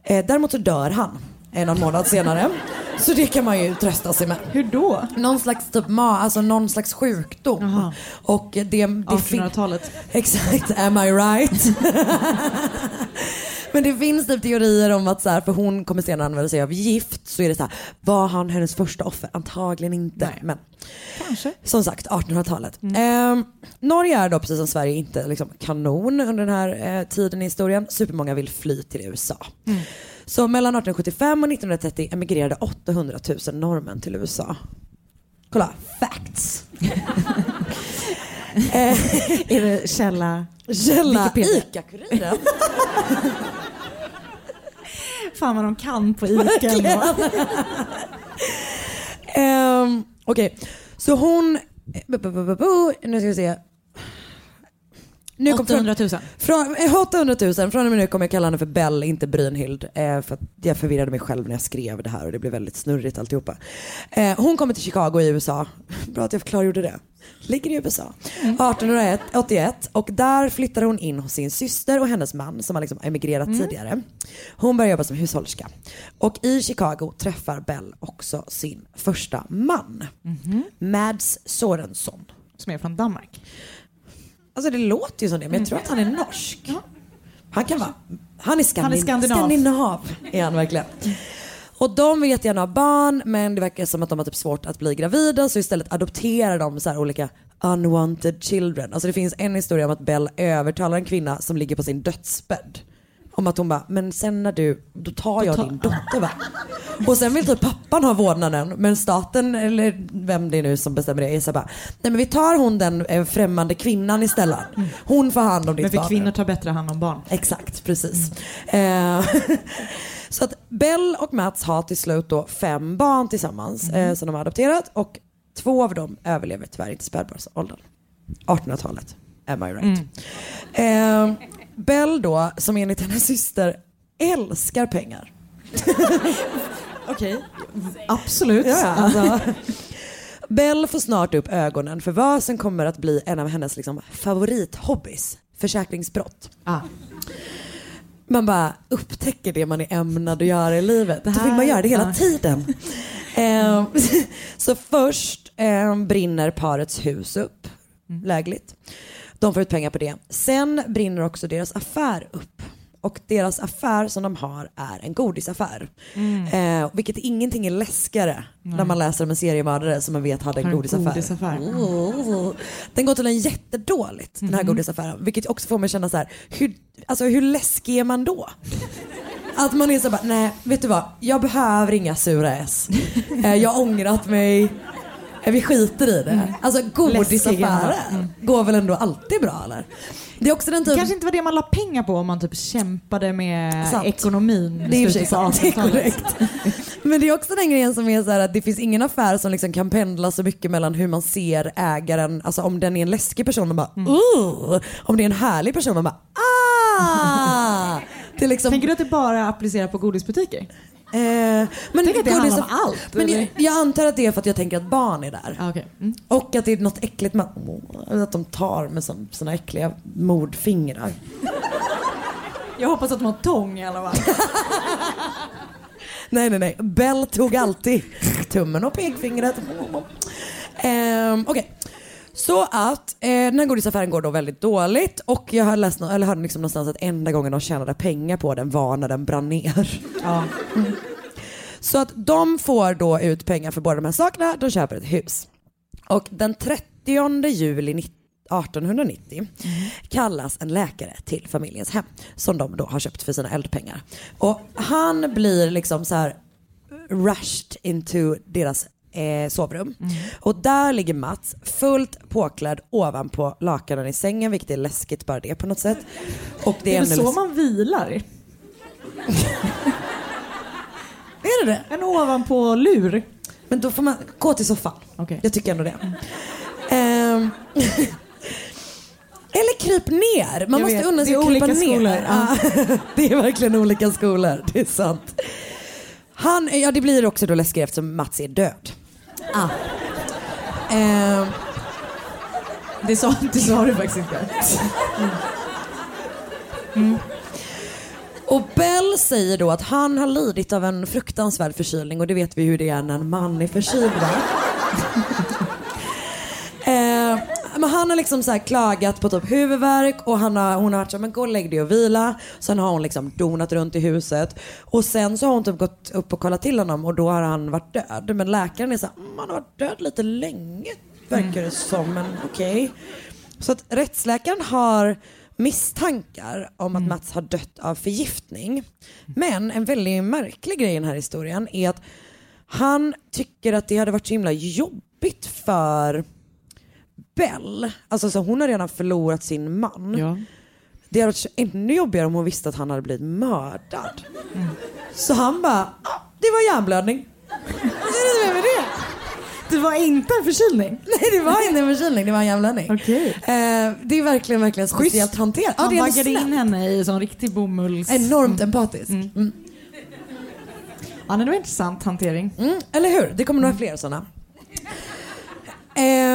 Eh, däremot så dör han en någon månad senare. Så det kan man ju trösta sig med. Hur då? Någon slags typ ma, alltså någon slags sjukdom. Och det, det fin- 1800-talet. Exakt, am I right? Men det finns typ teorier om att så här, för hon kommer senare använda sig av gift så är det så här, var han hennes första offer? Antagligen inte. Men Kanske. som sagt 1800-talet. Eh, Norge är då precis som Sverige inte liksom, kanon under den här eh, tiden i historien. Supermånga vill fly till USA. Så mellan 1875 och 1930 emigrerade 800 000 norrmän till USA. Kolla, facts. (laughs) eh, Är det källa? Källa? ICA-Kuriren. (laughs) Fan vad de kan på ICA. (laughs) Ehm, Okej, så hon... bu- Nu ska vi se. Nu kom- 800 000. Från, eh, 800 000, från och med nu kommer jag kalla henne för Bell, inte Brynhild. Eh, för jag förvirrade mig själv när jag skrev det här och det blev väldigt snurrigt alltihopa. Eh, hon kommer till Chicago i USA. (laughs) Bra att jag klargjorde det. Ligger i USA. 1881 och där flyttar hon in hos sin syster och hennes man som har liksom emigrerat tidigare. Hon börjar jobba som hushållerska. Och i Chicago träffar Bell också sin första man. Mads Sorensson. Som är från Danmark. Alltså det låter ju som det, men jag tror att han är norsk. Han kan vara, han är, skandin- Han är skandinav. skandinav. Är han verkligen. Och de vill jättegärna ha barn men det verkar som att de har typ svårt att bli gravida så istället adopterar de så här olika unwanted children. Alltså det finns en historia om att Bell övertalar en kvinna som ligger på sin dödsbädd. Om att hon bara, men sen när du, då tar jag din dotter va? Och sen vill typ pappan ha vårdnaden men staten eller vem det är nu som bestämmer det är så bara, nej men vi tar hon den eh, främmande kvinnan istället. Hon får hand om ditt Men för barn. kvinnor tar bättre hand om barn. Exakt, precis. Eh, (laughs) så att Bell och Mats har till slut då fem barn tillsammans eh, som de har adopterat och två av dem överlever tyvärr inte spädbarnsåldern. 1800-talet, am I right? Eh, Bell då, som enligt hennes syster älskar pengar. (laughs) Okej, absolut. Ja, alltså. (laughs) Bell får snart upp ögonen för vad som kommer att bli en av hennes liksom, favorithobbys, försäkringsbrott. Ah. Man bara upptäcker det man är ämnad att göra i livet. Då här- vill man göra det hela ja. tiden. (laughs) Eh, så först eh, brinner parets hus upp, lägligt. De får ut pengar på det. Sen brinner också deras affär upp. Och deras affär som de har är en godisaffär. Eh, vilket ingenting är läskigare när man läser om en seriemördare som man vet hade en en godisaffär. godisaffär. Oh. Den går tydligen jättedåligt den här godisaffären. Vilket också får mig känna så här, hur, alltså, hur läskig är man då? Att man är så bara, nej vet du vad, jag behöver inga sura S. Eh, jag har ångrat mig. Vi skiter i det. Alltså godisaffärer Mm. går väl ändå alltid bra eller? Det är också den Det typen... kanske inte var det man la pengar på om man typ kämpade med Sant. ekonomin Det är i och för sig sant, det är 1800-talet. korrekt. (laughs) Men det är också den grejen som är så här att det finns ingen affär som liksom kan pendla så mycket mellan hur man ser ägaren, alltså om den är en läskig person man bara Mm. uh, om det är en härlig person man bara ah. (laughs) Det liksom, Tänker du att det bara applicerar på godisbutiker? Eh, men Tänk att det handlar om allt, Men jag, jag antar att det är för att jag tänker att barn är där. Ah, okay. mm. Och att det är något äckligt med att de tar med såna äckliga mordfingrar. Jag hoppas att de har tång i alla fall. (laughs) Nej, nej, nej. Bell tog alltid tummen och pekfingret. Ehm, Okej. Så att eh, den här godisaffären går då väldigt dåligt och jag har läst, eller hörde liksom någonstans att enda gången de tjänade pengar på den var när den brann ner. Ja. Så att de får då ut pengar för båda de här sakerna, de köper ett hus. Och den 30 juli 19 1890 kallas en läkare till familjens hem som de då har köpt för sina eldpengar. Och han blir liksom så här rushed into deras eh, sovrum. Och där ligger Mats fullt påklädd ovanpå lakanen i sängen vilket är läskigt bara det på något sätt. Och det Det är, är väl så läs- man vilar? (laughs) Är det det? En ovanpå lur? Men då får man gå till soffan. Okej. Jag tycker ändå det. Ehm, (laughs) Eller kryp ner. Man Jag måste vet, unna sig det är att krypa ner. skolor, ja. Ja. (laughs) det är verkligen olika skolor. Det är sant. Han, ja det blir också då läskigt eftersom Mats är död. Ah. Eh, Det sa, det sa du faktiskt inte. Mm. Mm. Och Bell säger då att han har lidit av en fruktansvärd förkylning och det vet vi hur det är när en man är förkyld va? (laughs) eh, men han har liksom så klagat på typ huvudvärk och han har, hon har varit så här, men gå och lägg dig och vila. Sen har hon liksom donat runt i huset. Och sen så har hon typ gått upp och kollat till honom och då har han varit död. Men läkaren är så här, "Mm, han har varit död lite länge verkar det som. Men okej. Så att rättsläkaren har misstankar om att Mats har dött av förgiftning. Men en väldigt märklig grej i den här historien är att han tycker att det hade varit så himla jobbigt för Bell. Alltså så hon har redan förlorat sin man. Ja. Det hade varit ännu jobbigare om hon visste att han hade blivit mördad. Så han bara, ah, det var hjärnblödning. Vad (laughs) är det med det? Det var inte en förkylning? (laughs) Nej det var inte en förkylning, det var en hjärnblödning. Okej. Eh, det är verkligen, verkligen speciellt hanterat. Ja, Han ändå vaggade in henne i sån riktig bomulls... Enormt empatisk. Mm. Ja, det var intressant hantering. Mm, eller hur? Det kommer några fler sådana. Ehm,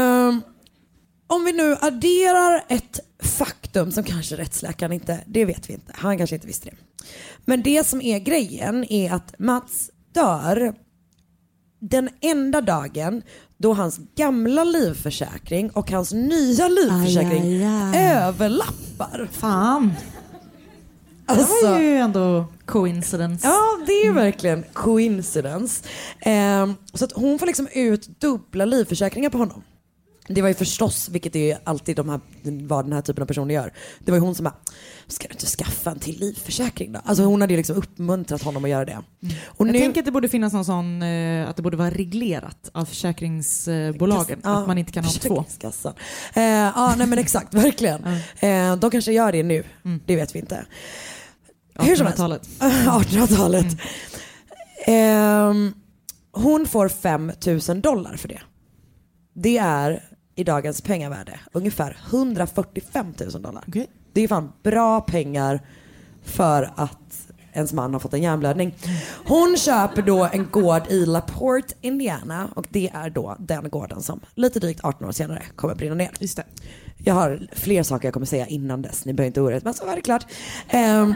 om vi nu adderar ett faktum som kanske rättsläkaren inte, det vet vi inte, han kanske inte visste det. Men det som är grejen är att Mats dör den enda dagen då hans gamla livförsäkring och hans nya livförsäkring Aj, aj, aj. överlappar. Fan. Det Alltså- var ju ändå coincidence. Ja, det är verkligen coincidence. Ehm, så att hon får liksom ut dubbla livförsäkringar på honom. Det var ju förstås, vilket är alltid de här, vad den här typen av personer gör. Det var ju hon som bara, ska du inte skaffa en till livförsäkring då? Alltså hon hade ju liksom uppmuntrat honom att göra det. Och Jag nu, tänker att det borde finnas någon sån, eh, att det borde vara reglerat av försäkringsbolagen. Ja, att man inte kan ha två. Eh, ja, nej men exakt, (laughs) verkligen. Eh, de kanske gör det nu, det vet vi inte. Hur som helst. 1800-talet. 1800-talet. (laughs) Ehm, hon får 5 000 dollar för det. Det är i dagens pengavärde ungefär 145 000 dollar. Okej. Det är fan bra pengar för att ens man har fått en hjärnblödning. Hon köper då en gård i LaPorte, Indiana och det är då den gården som lite drygt 18 år senare kommer brinna ner. Just det. Jag har fler saker jag kommer säga innan dess, ni behöver inte oroa er, men så var det klart. Ehm,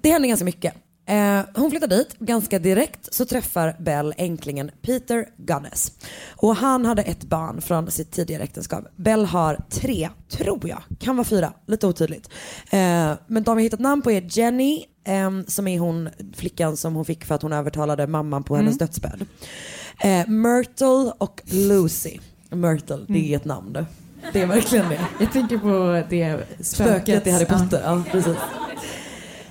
det händer ganska mycket. Eh, hon flyttar dit, ganska direkt så träffar Bell änklingen Peter Gunnes. Och han hade ett barn från sitt tidigare äktenskap. Bell har tre, tror jag, kan vara fyra, lite otydligt. Eh, men de vi hittat namn på är Jenny, ehm, som är hon flickan som hon fick för att hon övertalade mamman på hennes dödsbädd. Eh, Myrtle och Lucy. Myrtle, det är ett namn du. Det är verkligen det. Jag tänker på det spöket, Spöket i Harry Potter, ja precis.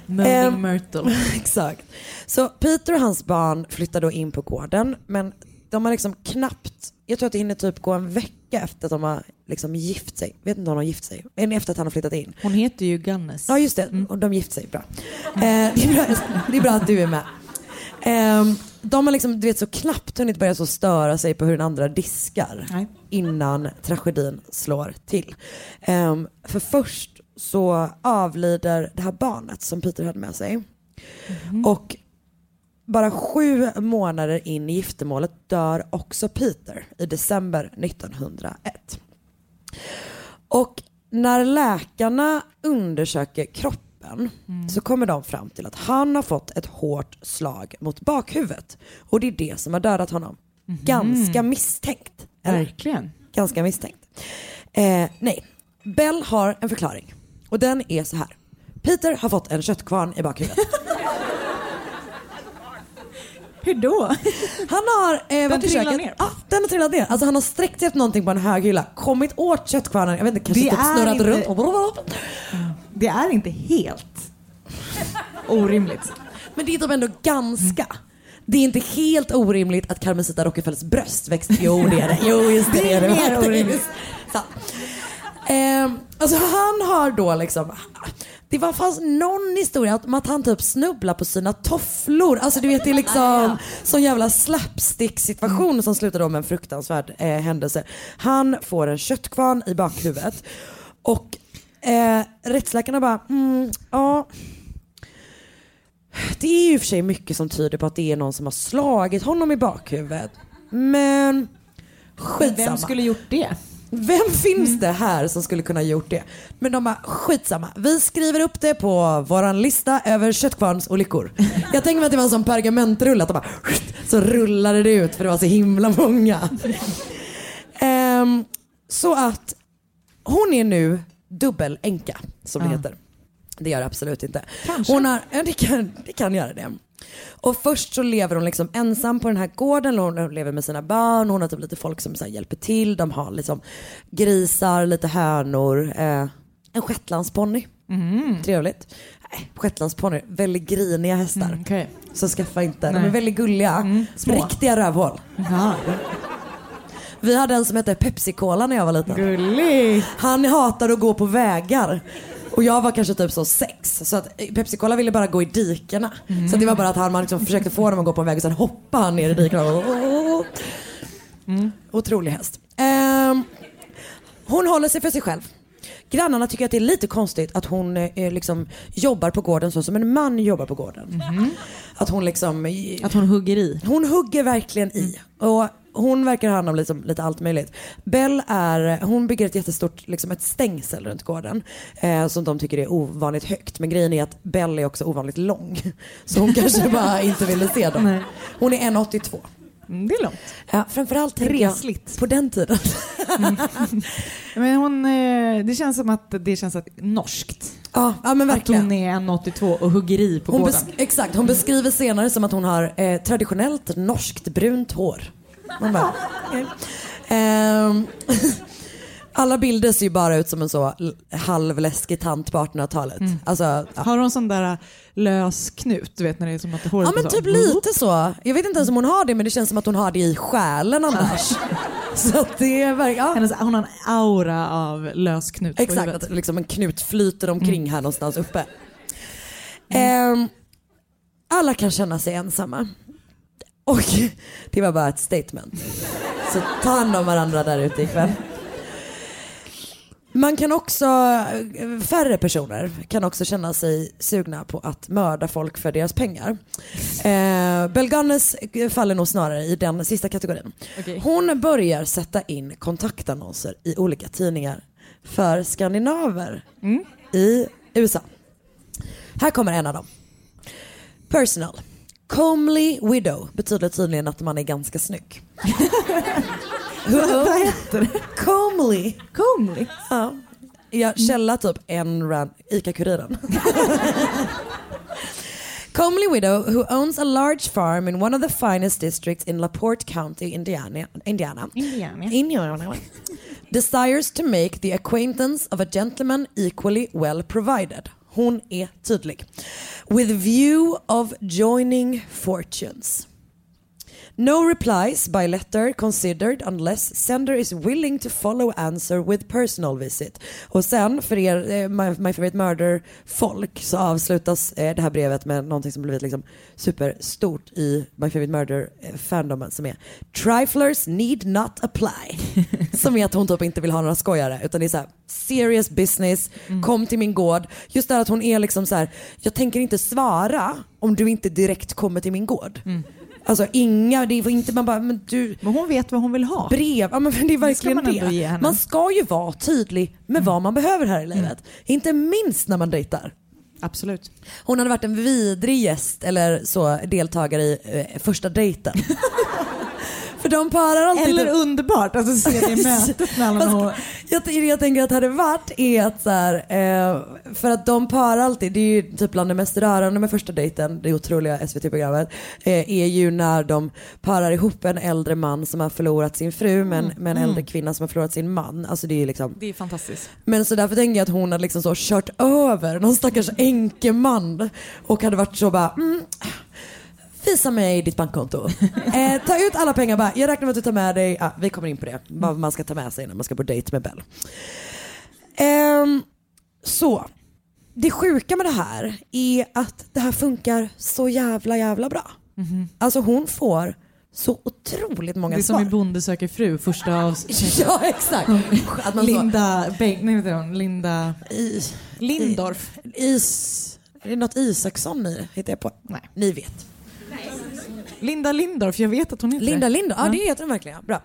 Moaning Ehm, Myrtle. (laughs) Exakt. Så Peter och hans barn flyttar då in på gården men de har liksom knappt, jag tror att det hinner typ gå en vecka efter att de har liksom gift sig. Vet inte om de har gift sig, men efter att han har flyttat in. Hon heter ju Gunnes. Ja just det, och de gift sig, bra. Eh, det, är bra det är bra att du är med. Eh, de har liksom, du vet, så knappt hunnit börja så störa sig på hur den andra diskar Nej. innan tragedin slår till. Eh, för först så avlider det här barnet som Peter hade med sig. Och bara sju månader in i giftermålet dör också Peter i december 1901. Och när läkarna undersöker kroppen så kommer de fram till att han har fått ett hårt slag mot bakhuvudet. Och det är det som har dödat honom. Ganska misstänkt. eller? Verkligen. Ganska misstänkt. Eh, nej, Bell har en förklaring. Och den är så här. Peter har fått en köttkvarn i bakhuvudet. (laughs) Hur då? Han har eh, Den varit i trillar köket. ner? Ja, den har trillat ner. Alltså han har sträckt sig efter någonting på en hög hylla, kommit åt köttkvarnen, jag vet inte, kanske Det typ snurrat inte- runt. Det är inte helt orimligt. Men det är typ ändå ganska. Det är inte helt orimligt att Carmencita Rockefellers bröst växte. Jo det är det. Jo just det, Det är mer (laughs) orimligt. Så. Ehm, alltså han har då liksom det var fanns någon historia om att han typ snubblar på sina tofflor. Alltså du vet det är liksom sån jävla slapstick situation som slutar då med en fruktansvärd eh, händelse. Han får en köttkvarn i bakhuvudet och eh, rättsläkarna bara, mm, ja det är ju i och för sig mycket som tyder på att det är någon som har slagit honom i bakhuvudet. Men skitsamma. Vem skulle gjort det? Vem finns det här som skulle kunna gjort det? Men de bara, skitsamma. Vi skriver upp det på våran lista över köttkvarnsolyckor. Jag tänker mig att det var pergamentrulle, att de bara, så rullade det ut för det var så himla många. Ehm, så att hon är nu dubbelänka som det Ja. heter. Det gör det absolut inte. Kanske. Hon har, det, kan, det kan göra det. Och först så lever hon liksom ensam på den här gården, hon lever med sina barn, hon har typ lite folk som så hjälper till, de har liksom grisar, lite hönor, eh, en shetlandsponny. Trevligt. Nej, Shetlandsponny, väldigt griniga hästar. Mm, okej. Så skaffa inte, de Nej. är väldigt gulliga. små. Riktiga rövhål. Ja. Vi hade en som hette Pepsi-Cola när jag var liten. Gullig. Han hatade att gå på vägar. Och jag var kanske typ så sex. Så att Pepsi-Cola ville bara gå i dikena. Mm. Så det var bara att han man liksom försökte få honom att gå på en väg och sen hoppade han ner i dikena. Mm. Otrolig häst. Ehm, hon håller sig för sig själv. Grannarna tycker att det är lite konstigt att hon eh, liksom jobbar på gården så som en man jobbar på gården. Att hon liksom... Att hon hugger i. Hon hugger verkligen i. Och hon verkar ha hand om liksom, lite allt möjligt. Bell är, hon bygger ett jättestort liksom ett stängsel runt gården eh, som de tycker är ovanligt högt. Men grejen är att Bell är också ovanligt lång. Så hon (laughs) kanske bara inte ville se dem. Nej. Hon är 1,82. Mm, det är långt. Ja, framförallt Resligt. på den tiden. (laughs) Men hon, eh, det känns som att det känns att, norskt. Ja, ja men Att verkligen. hon är 1,82 och hugger i på Hon gården. exakt, hon beskriver senare som att hon har eh, traditionellt norskt brunt hår. Man bara, okej. Ehm, (laughs) alla bilder ser ju bara ut som en så halvläskig tant på 1800-talet. Mm. Alltså, ja. Har hon sån där äh, lös knut, du vet när det är som att håret ja men typ så. lite så. Jag vet inte ens om hon har det men det känns som att hon har det i själen annars. (laughs) så det är verkligen, ja. Hennes, hon har en aura av lös knut Exakt, att liksom en knut flyter omkring Mm. här någonstans uppe. Ehm, alla kan känna sig ensamma. Och (laughs) det var bara ett statement. Så ta hand om varandra där ute ikväll. Man kan också, färre personer kan också känna sig sugna på att mörda folk för deras pengar. Eh, Belganes faller nog snarare i den sista kategorin. Okej. Hon börjar sätta in kontaktannonser i olika tidningar för skandinaver i USA. Här kommer en av dem. Personal. Comely widow betyder tydligen att man är ganska snygg. (laughs) Vad heter det? Comely. Comely? Ja. Jag källa typ en rand, ICA-Kuriren. Comely widow who owns a large farm in one of the finest districts in LaPorte County, Indiana, Indiana, Indiana. Indiana desires to make the acquaintance of a gentleman equally well provided. Hon är tydlig. With view of joining fortunes. No replies by letter considered unless sender is willing to follow answer with personal visit. Och sen för er eh, My, My Favorite Murder folk så avslutas eh, det här brevet med någonting som blivit liksom superstort i My Favorite Murder eh, som är Triflers need not apply. (laughs) som är att hon typ inte vill ha några skojare utan det är så här serious business, kom till min gård. Just det att hon är liksom så här, jag tänker inte svara om du inte direkt kommer till min gård. Alltså inga, det är inte man bara, men du... Men hon vet vad hon vill ha. Brev, ja men det är verkligen man det. henne. Mm. Man ska ju vara tydlig med vad man behöver här i livet. Inte minst när man dejtar. Absolut. Hon hade varit en vidrig gäst eller så deltagare i eh, första dejten. (laughs) För de parar alltid... Eller underbart, alltså se det mötet (laughs) mellan hon... jag, det jag tänker att det hade varit är att så här, eh, för att de parar alltid, det är ju typ bland det mest rörande med första dejten, det otroliga SVT-programmet, eh, är ju när de parar ihop en äldre man som har förlorat sin fru med en, med en Mm. äldre kvinna som har förlorat sin man. Alltså det är liksom Det är fantastiskt. men så därför tänker jag att hon hade liksom så kört över någon stackars änkeman och hade varit så bara mm, Visa mig ditt bankkonto. (laughs) Eh, ta ut alla pengar bara. Jag räknar med att du tar med dig, ah, vi kommer in på det, vad man ska ta med sig när man ska på dejt med Bell. Ehm, så, det sjuka med det här är att det här funkar så jävla jävla bra. Alltså hon får så otroligt många Det är svar. som i Bonde söker fru, första avsnittet. (laughs) Ja exakt. Linda, Beng, nej, heter hon? Linda I, Lindorff. Is, är det något Isaksson ni hittar jag på? Nej. Ni vet. Linda Lindorff, jag vet att hon heter Linda. Linda, ja det heter den verkligen. Bra.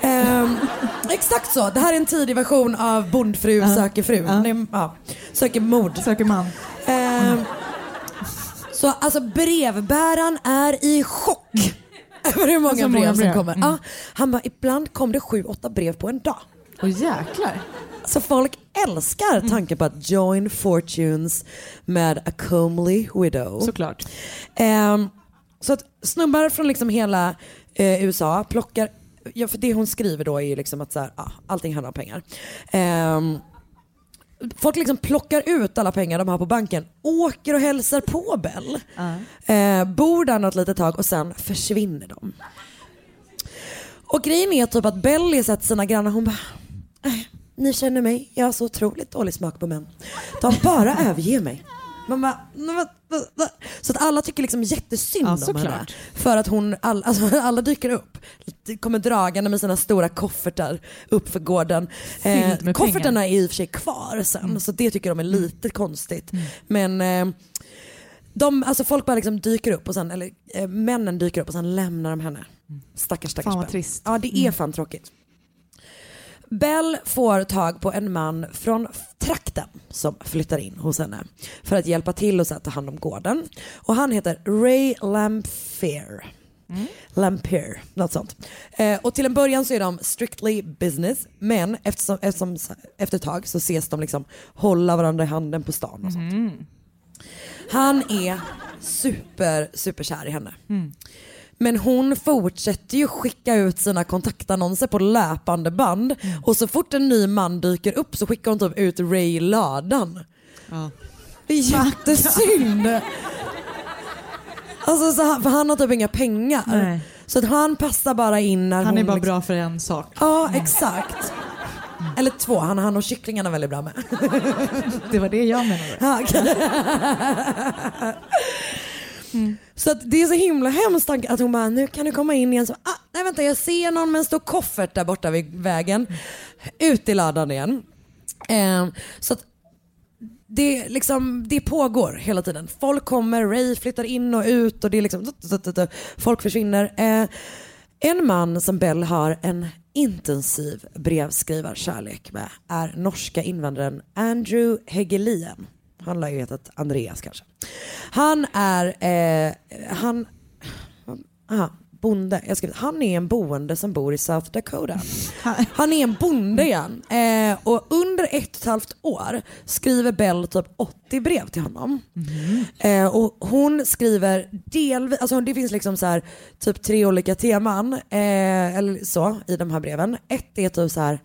Ehm, (laughs) exakt så, det här är en tidig version av Bondfru söker fru. Nej, ja. Söker mord. Söker man. Ehm, så alltså brevbäraren är i chock över hur många Alltså, brev många som brev. kommer. Mm. Ja, han bara, ibland kom det sju, åtta brev på en dag. Åh jäklar. Så folk älskar tanken på att join fortunes med a comely widow. Såklart. Ehm, så att snubbar från liksom hela eh, USA plockar, ja, för det hon skriver då är ju liksom att så här, ah, allting handlar om pengar. Ehm, folk liksom plockar ut alla pengar de har på banken, åker och hälsar på Bell. Eh, bor där något litet tag och sen försvinner de. Och grejen är typ att Belly sett sina grannar, hon bara, "Nej, ni känner mig, jag har så otroligt dålig smak på män. De bara överger mig. Man bara, "Nej, vad- vad- vad?" så att alla tycker liksom jättesynd Ja, om henne. För att hon, all, (laughs) alltså, alla dyker upp, kommer dragande med sina stora koffertar upp för gården. Eh, koffertarna är i och för sig kvar sen så det tycker de är lite konstigt. Men eh, de, alltså folk bara liksom dyker upp och sen, eller eh, männen dyker upp och sen lämnar de henne. Stackars stackars Fan vad trist. Ja det är fan tråkigt. Bell får tag på en man från trakten som flyttar in hos henne för att hjälpa till och så ta hand om gården. Och han heter Ray Lamphere. Lampere, något sånt. Eh, och till en början så är de strictly business, men eftersom, eftersom, efter ett tag så ses de liksom hålla varandra i handen på stan och sånt. Han är super, super kär i henne. Men hon fortsätter ju skicka ut sina kontaktannonser på löpande band och så fort en ny man dyker upp så skickar hon typ ut Ray i ladan. Det är jättesynd. Alltså, så han, för han har typ inga pengar. Nej. Så att han passar bara in när Han hon... är bara liksom- bra för en sak. Ja, exakt. Eller två, han har han och kycklingarna väldigt bra med. (laughs) Det var det jag menade. Ja, (laughs) Mm. Så att det är så himla hemskt tanke att hon bara, nu kan du komma in igen. Så, ah, nej vänta, jag ser någon med en stor koffert där borta vid vägen. Ut i ladan igen. Eh, så att det, liksom, det pågår hela tiden. Folk kommer, Ray flyttar in och ut och det är liksom, folk försvinner. Eh, en man som Bell har en intensiv brevskrivarkärlek med är norska invandraren Andrew Hegelien. Han lär ju hetat Andreas kanske. Han är, eh, han, aha, bonde. Jag skrev, han är en boende som bor i South Dakota. (laughs) Han är en bonde igen. Eh, och under ett och ett halvt år skriver Bell typ 80 brev till honom. Eh, och hon skriver delvis, alltså det finns liksom så här, typ tre olika teman eh, eller så i de här breven. Ett är typ så här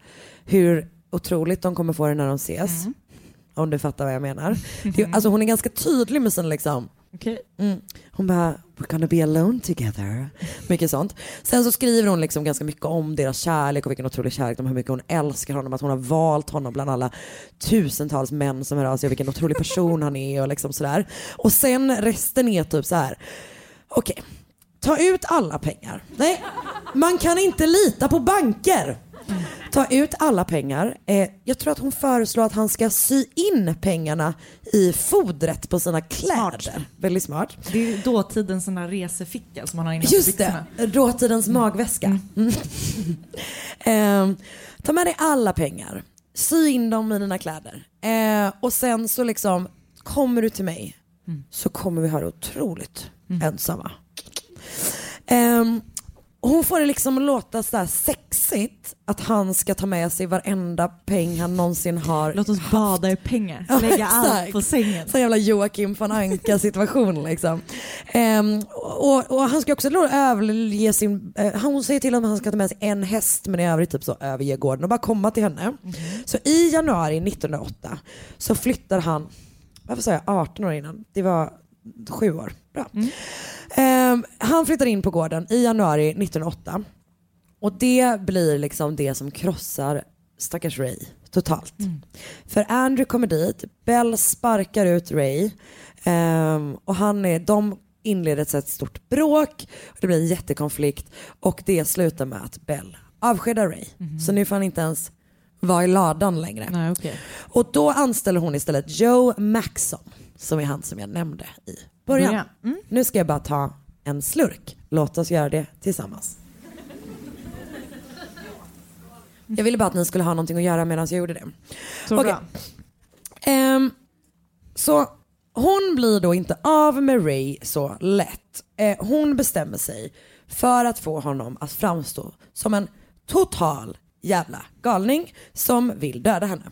hur otroligt de kommer få det när de ses. Om du fattar vad jag menar. Det, alltså hon är ganska tydlig med sin liksom Okej. Mm. Hon bara, we're gonna be alone together. Mycket sånt. Sen så skriver hon liksom ganska mycket om deras kärlek och vilken otrolig kärlek de har, hur mycket hon älskar honom, att hon har valt honom bland alla tusentals män som hör av sig och vilken otrolig person han är och liksom sådär. Och sen resten är typ så här. okej, ta ut alla pengar. Nej, man kan inte lita på banker. Ta ut alla pengar. Eh, jag tror att hon föreslår att han ska sy in pengarna i fodret på sina kläder. Väldigt smart. Det är dåtidens sån reseficka som man har på Just det, dåtidens magväska. Mm. (laughs) Ehm, ta med dig alla pengar, sy in dem i dina kläder Eh, och sen så liksom kommer du till mig så kommer vi ha det otroligt ensamma. Ehm, och hon får det liksom att låta så sexigt att han ska ta med sig varenda peng han någonsin har Låt oss bada i pengar. Ja, Lägga allt exakt. på sängen. Så jävla Joakim von Anka situation liksom. Ehm, och, och han ska också överge sin, eh, hon säger till honom att han ska ta med sig en häst men i övrigt typ så överge gården och bara komma till henne. Så i januari 1908 så flyttar han, varför sa jag 18 år innan? Det var sju år. Bra. Ehm, han flyttar in på gården i januari 1908 och det blir liksom det som krossar stackars Ray totalt. För Andrew kommer dit, Bell sparkar ut Ray ehm, och han är, de inleder ett stort bråk och det blir en jättekonflikt och det slutar med att Bell avskedar Ray. Så nu får han inte ens vara i ladan längre. Nej, okej. Och då anställer hon istället Joe Maxson som är han som jag nämnde i början. Början. Mm. Nu ska jag bara ta en slurk. Låt oss göra det tillsammans. Jag ville bara att ni skulle ha någonting att göra medan jag gjorde det. Så Okej. bra. Ehm, så hon blir då inte av med Ray så lätt. Eh, hon bestämmer sig för att få honom att framstå som en total jävla galning som vill döda henne.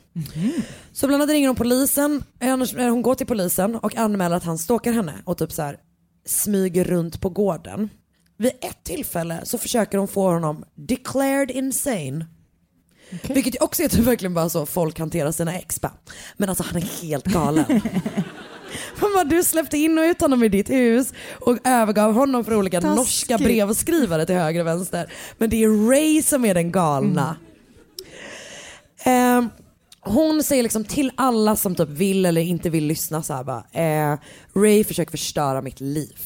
Så bland annat ringer hon polisen, eh, eh, hon går till polisen och anmäler att han stalkar henne och typ så här smyger runt på gården. Vid ett tillfälle så försöker hon få honom declared insane. Vilket ju också är typ verkligen bara så folk hanterar sina ex. Men alltså han är helt galen. (laughs) (laughs) Bara, du släppte in och ut honom i ditt hus och övergav honom för olika Taskigt. norska brevskrivare till höger och vänster. Men det är Ray som är den galna. Eh, hon säger liksom till alla som typ vill eller inte vill lyssna så här bara, eh, Ray försöker förstöra mitt liv.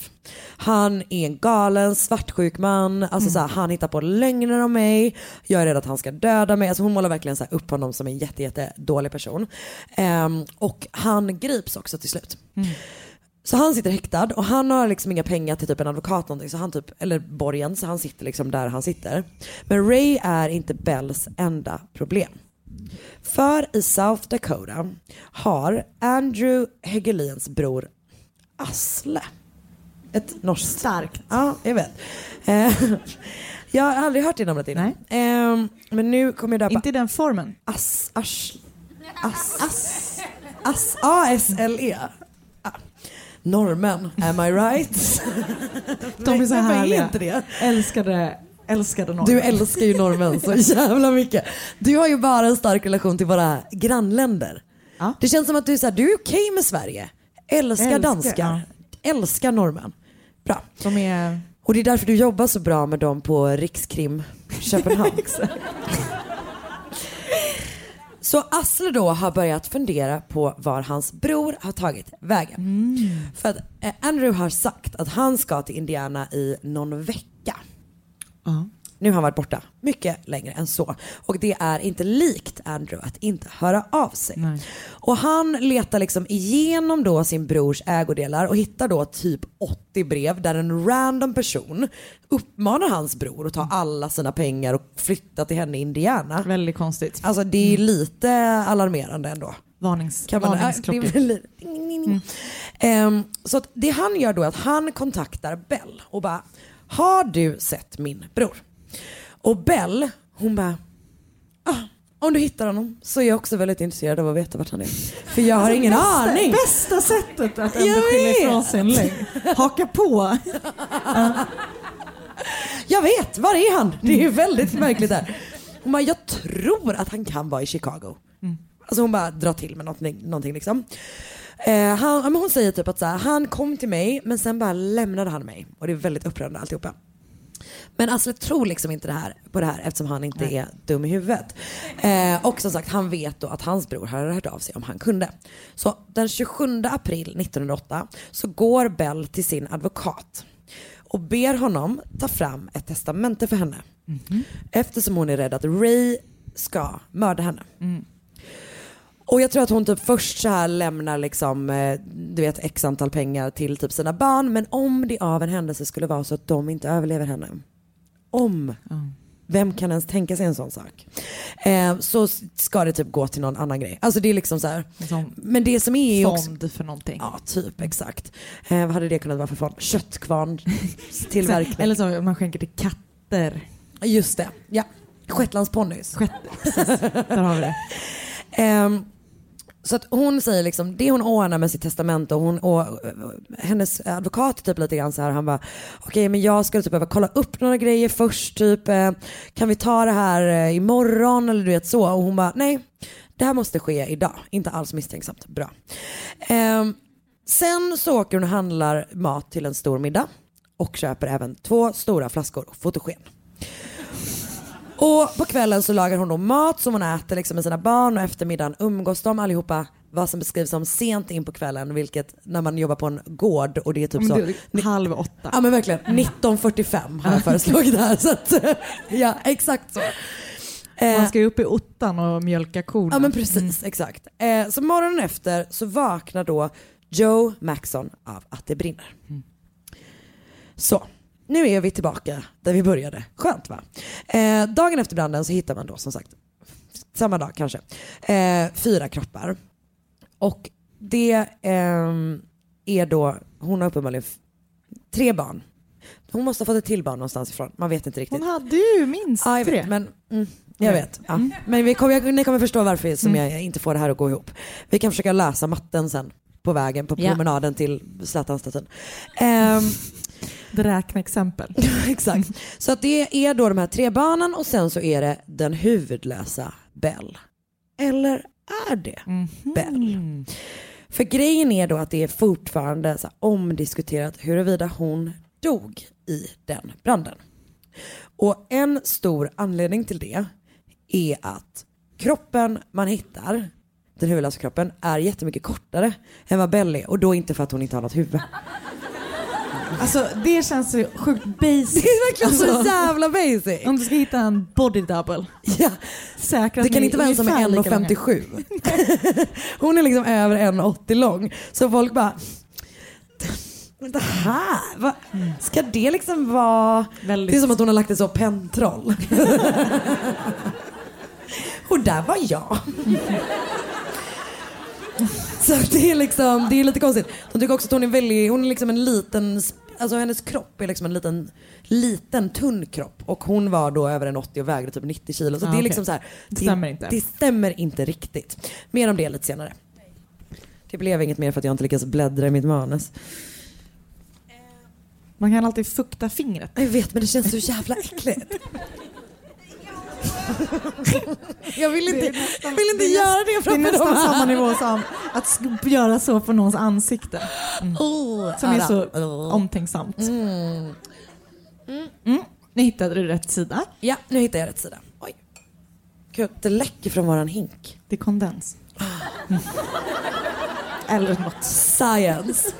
Han är en galen svartsjuk man, alltså så här, han hittar på lögner om mig, jag är rädd att han ska döda mig. Alltså hon målar verkligen så upp honom som en jätte, jätte dålig person. Ehm, och han grips också till slut. Så han sitter häktad och han har liksom inga pengar till typ en advokat någonting, så han typ, eller borgen, så han sitter liksom där han sitter. Men Ray är inte Bells enda problem. För i South Dakota har Andrew Hegelins bror Asle, ett norskt... Starkt. Ja, jag vet. Eh, (laughs) jag har aldrig hört det namnet innan. Eh, men nu kommer jag döpa... Inte i den formen. As, as, as, as, as, A-S-L-E. Normen, am I right? De är så Nej, härliga. inte det? Älskade, älskade någon. Du älskar ju norrmän så (laughs) jävla mycket. Du har ju bara en stark relation till våra grannländer. Det känns som att du är, så här, du är okej med Sverige. Älskar, Älskar, danskar. Älskar norrmän. Bra. De är... Och det är därför du jobbar så bra med dem på Rikskrim Köpenhamn. (laughs) Så Asle då har börjat fundera på var hans bror har tagit vägen. För att eh, Andrew har sagt att han ska till Indiana i någon vecka. Nu har han varit borta mycket längre än så. Och det är inte likt Andrew att inte höra av sig. Och han letar liksom igenom då sin brors ägodelar och hittar då typ 80 brev där en random person uppmanar hans bror att ta alla sina pengar och flytta till henne i Indiana. Väldigt konstigt. Alltså det är lite alarmerande ändå. Varnings, Kan man, varningsklockor. ding. Ehm, så det han gör då är att han kontaktar Bell och bara, har du sett min bror? Och Bell, hon bara, ah, om du hittar honom så är jag också väldigt intresserad av att veta vart han är. För jag har ingen bästa, aning. Bästa sättet att ändå vet. ifrån sig en lögn. Haka på. (laughs) Jag vet, var är han? Det är väldigt märkligt där. Hon bara, jag tror att han kan vara i Chicago. Alltså hon bara drar till med någonting, någonting liksom. Eh, han, men hon säger typ att så här, han kom till mig men sen bara lämnade han mig. Och det är väldigt upprörande alltihopa. Men Asle tror liksom inte det här, på det här eftersom han inte är dum i huvudet. Eh, och som sagt, han vet då att hans bror hade hört av sig om han kunde. Så den 27 april 1908 så går Bell till sin advokat och ber honom ta fram ett testamente för henne. Eftersom hon är rädd att Ray ska mörda henne. Och jag tror att hon typ först så här lämnar liksom, eh, du vet x antal pengar till typ sina barn. Men om det av en händelse skulle vara så att de inte överlever henne. Om. Vem kan ens tänka sig en sån sak? Eh, så ska det typ gå till någon annan grej. Alltså det är liksom så här. Men det som är ju också... Fond för någonting. Ja, typ exakt. Eh, vad hade det kunnat vara för fond? Köttkvarn tillverkning. (laughs) Eller så man skänker till katter. Just det, ja. Shetlandsponnys. (laughs) Där har vi det. Ehm, så att hon säger liksom, det hon ordnar med sitt testamente och, hon, och eh, hennes advokat typ lite grann så här, han bara okej men jag skulle typ behöva kolla upp några grejer först typ, eh, kan vi ta det här eh, imorgon eller du vet så och hon bara nej det här måste ske idag, inte alls misstänksamt, bra. Ehm, sen så åker hon och handlar mat till en stor middag och köper även två stora flaskor fotogen. Och på kvällen så lagar hon då mat som hon äter liksom med sina barn och eftermiddagen umgås de allihopa vad som beskrivs som sent in på kvällen vilket när man jobbar på en gård och det är typ så halv åtta. Ja men verkligen, 1945 har jag föreslagit här så att (laughs) ja exakt så. Eh, Man ska ju upp i ottan och mjölka korna. Ja men precis, exakt. Eh, så morgonen efter så vaknar då Joe Maxon av att det brinner. Så, nu är vi tillbaka där vi började. Skönt va? Eh, dagen efter branden så hittar man då som sagt, samma dag kanske, eh, fyra kroppar. Och det ehm, är då, hon har uppenbarligen tre barn. Hon måste ha fått ett till barn någonstans ifrån, man vet inte riktigt. Hon hade ju minst jag tre. men mm, Jag vet. Ja. Men vi kommer, ni kommer förstå varför som Mm. jag inte får det här att gå ihop. Vi kan försöka lösa matten sen på vägen på promenaden till Zlatan-statyn. Det räkneexempel. (laughs) exakt. Så att det är då de här tre barnen och sen så är det den huvudlösa Bell. Eller är det Bell? För grejen är då att det är fortfarande så omdiskuterat huruvida hon dog i den branden. Och en stor anledning till det är att kroppen man hittar, den huvudlösa kroppen, är jättemycket kortare än vad Bell är. Och då inte för att hon inte har något huvud. Alltså det känns så sjukt basic. Det är verkligen så Alltså, jävla basic. Om du ska hitta en body double. Ja. Säkra Det kan inte vara en som är ungefär lika långa. (laughs) 1,57. Hon är liksom över 1,80 lång. Så folk bara, men det här, va? ska det liksom vara... Väldigt- Det är som att hon har lagt ett så pentroll. (laughs) Och där var jag. (laughs) Så det är liksom, det är lite konstigt. De tycker också att hon är väldigt, hon är liksom en liten, alltså hennes kropp är liksom en liten, liten tunn kropp. Och hon var då över en 80 och vägde typ 90 kilo. Så Ah, det är okej. liksom så här, Det stämmer inte. Det stämmer inte riktigt. Mer om det lite senare. Det blev inget mer för att jag inte lyckades bläddra i mitt manus. Man kan alltid fukta fingret. Jag vet men det känns så jävla äckligt. Jag vill inte, jag vill inte det göra det Det är framför nästan dem samma nivå som att göra så på någons ansikte. Mm. Som är så omtänksamt. Mm. Nu hittade du rätt sida. Ja, nu hittar jag rätt sida. Oj. Gud, det läcker från våran hink. Det är kondens. Mm. Eller något. Science.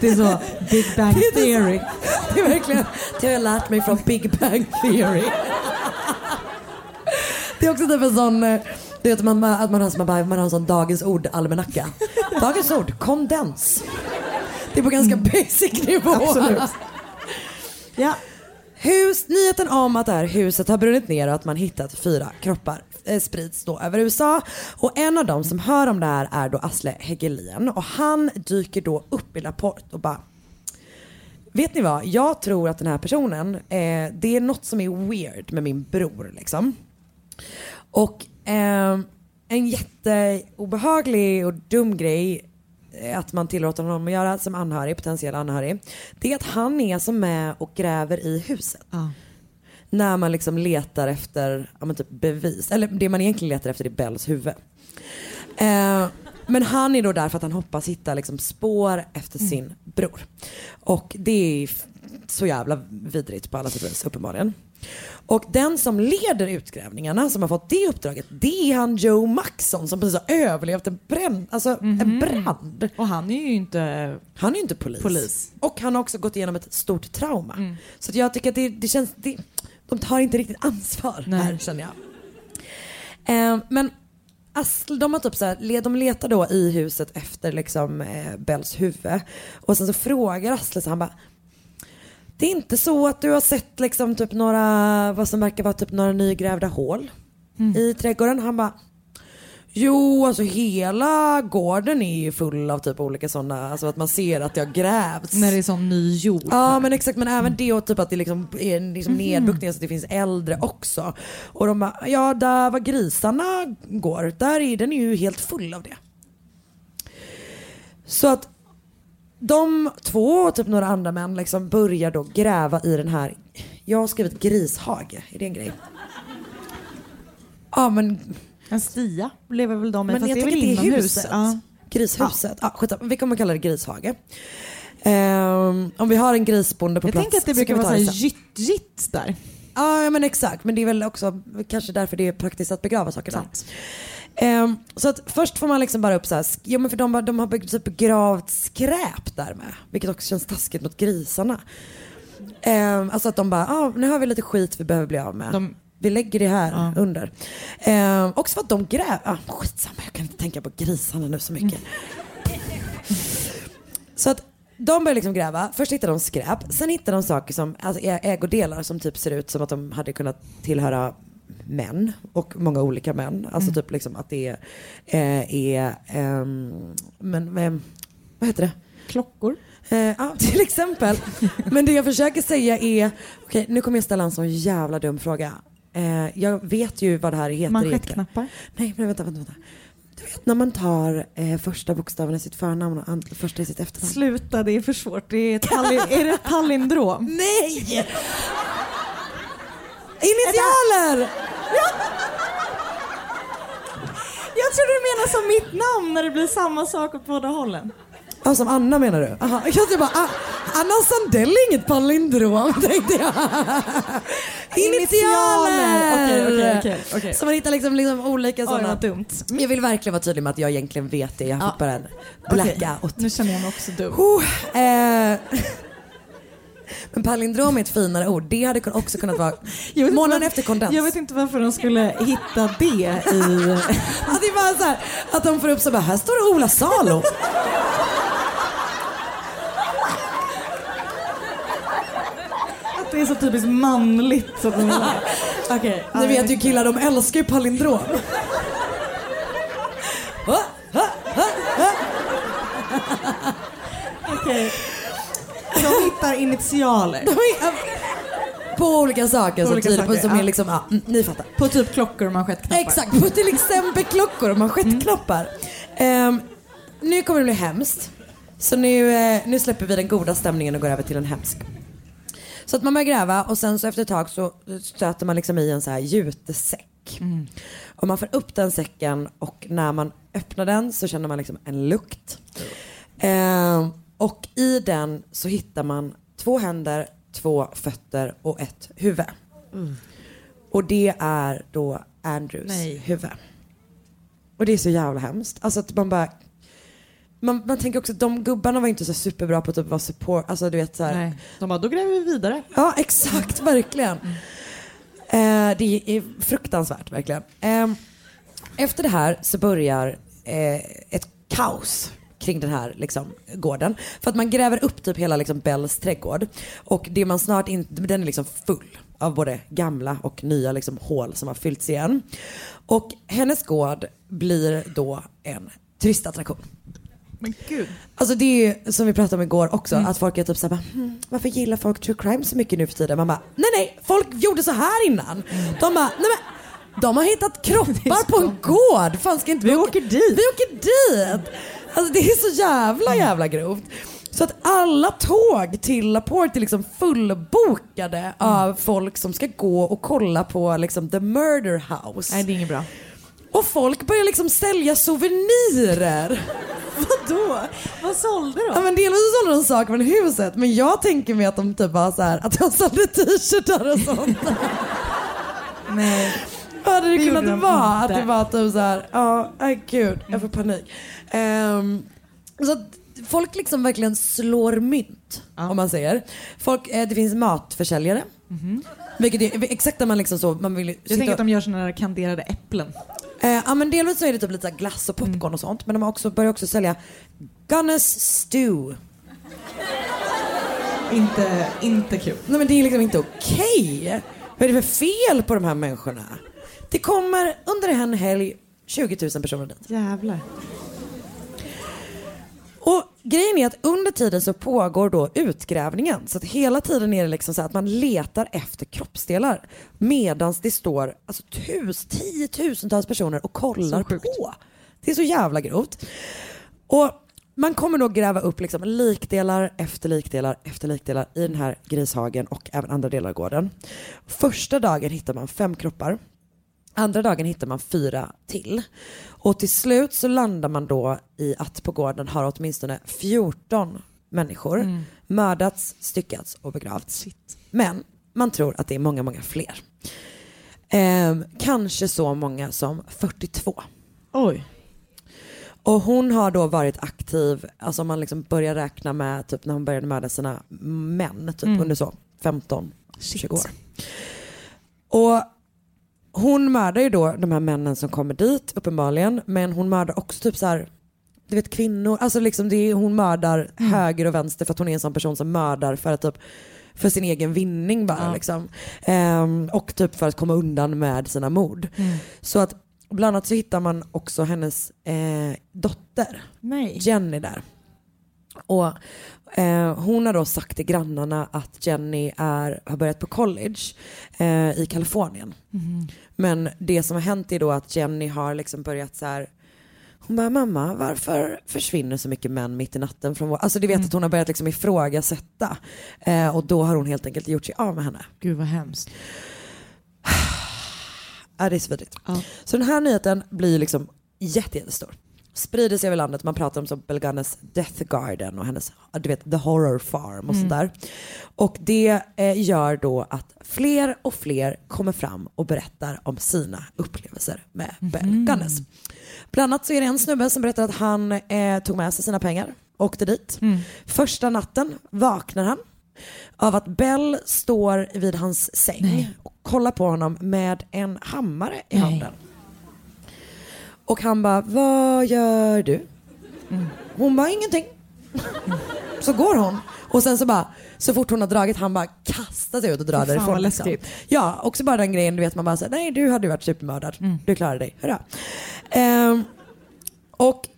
Det är så Big Bang Theory. Det är verkligen, det har jag lärt mig från Big Bang Theory. Det är också typ en sån, eh, du vet man, att man har, man, bara, man har en sån dagens ord-almanacka. Dagens ord, kondens. Det är på ganska basic nivå. Absolut. Ja. Hus, nyheten om att det här huset har brunnit ner och att man hittat fyra kroppar eh, sprids då över USA. Och en av dem som hör om det här är då Asle Hegelien och han dyker då upp i Rapport och bara Vet ni vad? Jag tror att den här personen, eh, det är något som är weird med min bror liksom. Och eh, en jätteobehaglig och dum grej eh, att man tillåter honom att göra som anhörig, potentiell anhörig. Det är att han är som med och gräver i huset. När man liksom letar efter ja, men typ bevis. Eller det man egentligen letar efter är Bells huvud. Eh, men han är då där för att han hoppas hitta liksom spår efter Mm. sin bror. Och det är så jävla vidrigt på alla sätt och vis uppenbarligen. Och den som leder utgrävningarna, som har fått det uppdraget, det är han Joe Maxson som precis har överlevt en, brand, alltså en brand. Och han är ju inte Han är ju inte polis. polis. Och han har också gått igenom ett stort trauma. Så att jag tycker att det, det känns, det, de tar inte riktigt ansvar Nej. här känner jag. Eh, men Asl, de har typ så här, de letar då i huset efter liksom eh, Bells huvud. Och sen så frågar Asle så han bara det är inte så att du har sett liksom typ några, vad som verkar vara typ några nygrävda hål i trädgården? Han bara Jo, alltså hela gården är ju full av typ olika sådana, alltså att man ser att det har grävts. När det är sån ny jord. Ja men exakt men även det och typ att det liksom är liksom nedbuktningar så att det finns äldre också. Och de bara, ja där var grisarna går, där är den är ju helt full av det. Så att de två och typ några andra män liksom börjar då gräva i den här, jag har skrivit grishage, är det en grej? Ja men En stia lever väl de i, fast jag det är väl inomhus. huset. Ja. Grishuset. Ja. skitsamma. Vi kommer kalla det grishage. Ehm, om vi har en grisbonde på Jag plats tänker att det brukar vara jitt där. Ja men exakt. Men det är väl också kanske därför det är praktiskt att begrava saker där. Ehm, så att först får man liksom bara upp så här, sk- jo men för de, har- de har typ begravt skräp där med. Vilket också känns taskigt mot grisarna. Ehm, alltså att de bara, ah, nu har vi lite skit vi behöver bli av med. De- vi lägger det här under. Ehm, också för att de gräver, ah, skitsamma jag kan inte tänka på grisarna nu så mycket. Så att de börjar liksom gräva. Först hittar de skräp. Sen hittar de saker som, alltså ägodelar som typ ser ut som att de hade kunnat tillhöra män. Och många olika män. Alltså typ liksom att det är, eh, är ehm, men, men vad heter det? Klockor. Eh, ja, (laughs) till exempel. Men det jag försöker säga är, okej nu kommer jag ställa en sån jävla dum fråga. Eh, jag vet ju vad det här heter. Manschettknappar. Nej, men vänta, vänta, vänta. Du vet när man tar eh, första bokstaven i sitt förnamn och första i sitt efternamn. Sluta, det är för svårt. Det är, palli- (laughs) är det ett palindrom? Nej! Initialer! Jag trodde du menade som mitt namn när det blir samma sak åt båda hållen. Ja, som Anna menar du? Aha. Jag tänkte bara, ah, Anna Sandell är inget palindrom tänkte jag. Initialer! Okej, okej, okej, okej. Så man hittar liksom, liksom olika Oj, sådana. vad dumt. Jag vill verkligen vara tydlig med att jag egentligen vet det. Jag fick bara en blackout. Nu känner jag mig också dum. Oh, eh. (laughs) Men palindrom är ett finare ord. Det hade kun- också kunnat vara (laughs) Jag vet inte månaden var- efter kondens. Jag vet inte varför de skulle hitta det i... (laughs) Att det är bara så här, att de får upp så bara, här står det Ola Salo. Det är så typiskt manligt. Så de (laughs) Okej. Ni vet ju killar, de älskar ju palindrom. Okej. De hittar initialer. De på olika saker På som olika tyder på, saker, som är liksom, ja, mm, ni fattar. På typ klockor och manschettknappar. Exakt, på till exempel klockor och manschettknappar. Ehm, nu kommer det bli hemskt. Så nu, eh, nu släpper vi den goda stämningen och går över till en hemsk. Så att man börjar gräva och sen så efter ett tag så stöter man liksom i en så här jutesäck. Och man får upp den säcken och när man öppnar den så känner man liksom en lukt. Ehm, och i den så hittar man två händer, två fötter och ett huvud. Och det är då Andrews Nej. huvud. Och det är så jävla hemskt. Alltså att man bara... Man, man tänker också att de gubbarna var inte så superbra på att typ vara support. Alltså du vet så här. Nej. De bara, då gräver vi vidare. Ja exakt, (laughs) verkligen. Eh, det är fruktansvärt verkligen. Eh, efter det här så börjar eh, ett kaos kring den här liksom, gården. För att man gräver upp typ hela liksom, Bells trädgård. Och det man snart in, den är liksom full av både gamla och nya liksom, hål som har fyllts igen. Och hennes gård blir då en turistattraktion. Men gud. Alltså det är ju som vi pratade om igår också, att folk är typ såhär, hm, varför gillar folk true crime så mycket nu för tiden? Man bara, nej nej, folk gjorde så här innan. De bara, nej men de har hittat kroppar (laughs) på en gård. Fan ska inte vi, åker dit? Vi åker dit. Alltså det är så jävla jävla grovt. Så att alla tåg till Laporte är liksom fullbokade av folk som ska gå och kolla på liksom the murder house. Nej, det är inget bra. Och folk börjar liksom sälja souvenirer. Vadå? Vad sålde de? Ja men delvis så sålde de saker från huset men jag tänker mig att de typ var så här att de sålde t-shirtar och sånt. Nej. Hade det Det kunnat de vara att inte. det var typ så här, ja, nej gud, jag får panik. Ehm, så att folk liksom verkligen slår mynt om man säger. Folk, eh, det finns matförsäljare. Vilket är exakt där man liksom så, man vill. Jag tänker att de gör såna där kanderade äpplen. Eh, ja men delvis så är det typ lite glass och popcorn och sånt. Men de har också, börjar också sälja Gunness Stew. Inte, inte kul. Nej men det är liksom inte okej. Vad är det för fel på de här människorna? Det kommer under en helg 20 000 personer dit. Jävlar. Och grejen är att under tiden så pågår då utgrävningen. Så att hela tiden är det liksom så att man letar efter kroppsdelar. Medans det står alltså tus, tiotusentals personer och kollar på. Det är så jävla grovt. Och man kommer då gräva upp liksom likdelar efter likdelar efter likdelar i den här grishagen och även andra delar av gården. Första dagen hittar man fem kroppar. Andra dagen hittar man fyra till. Och till slut så landar man då i att på gården har åtminstone 14 människor Mm. mördats, styckats och begravts. Men man tror att det är många, många fler. Ehm, kanske så många som 42. Oj. Och hon har då varit aktiv, alltså om man liksom börjar räkna med typ när hon började mörda sina män, typ Mm. under så 15-20 år. Och hon mördar ju då de här männen som kommer dit uppenbarligen, men hon mördar också typ så här du vet kvinnor, alltså liksom det är, hon mördar Mm. höger och vänster för att hon är en sån person som mördar för att typ för sin egen vinning bara Ja. liksom. Ehm, och typ för att komma undan med sina mord. Mm. Så att bland annat så hittar man också hennes eh, dotter Nej. Jenny där. Och eh, hon har då sagt till grannarna att Jenny är, har börjat på college eh, i Kalifornien. Mhm. Men det som har hänt är då att Jenny har liksom börjat så här hon bara, mamma, varför försvinner så mycket män mitt i natten från vår... Alltså du vet Mm. att hon har börjat liksom ifrågasätta. Eh, och då har hon helt enkelt gjort sig av med henne. Gud vad hemskt. (sighs) Ja, det är svidigt. Så den här nyheten blir liksom jätte, jättestor. Sprider sig över landet, man pratar om som Belganes Death Garden och hennes, du vet, The Horror Farm och Mm. sånt där. Och det eh, gör då att fler och fler kommer fram och berättar om sina upplevelser med Belganes. Bland annat så är det en snubbe som berättar att han eh, tog med sig sina pengar, åkte dit. Första natten vaknar han av att Bell står vid hans säng och kollar på honom med en hammare i handen. Och han bara, vad gör du? Hon bara, ingenting. Så går hon. Och sen så bara, så fort hon har dragit, han bara kastar sig ut och drar därifrån. liksom. Ja, också bara den grejen, du vet man bara säger nej du hade ju varit supermördad. Du klarade dig, hurra. Ehm, och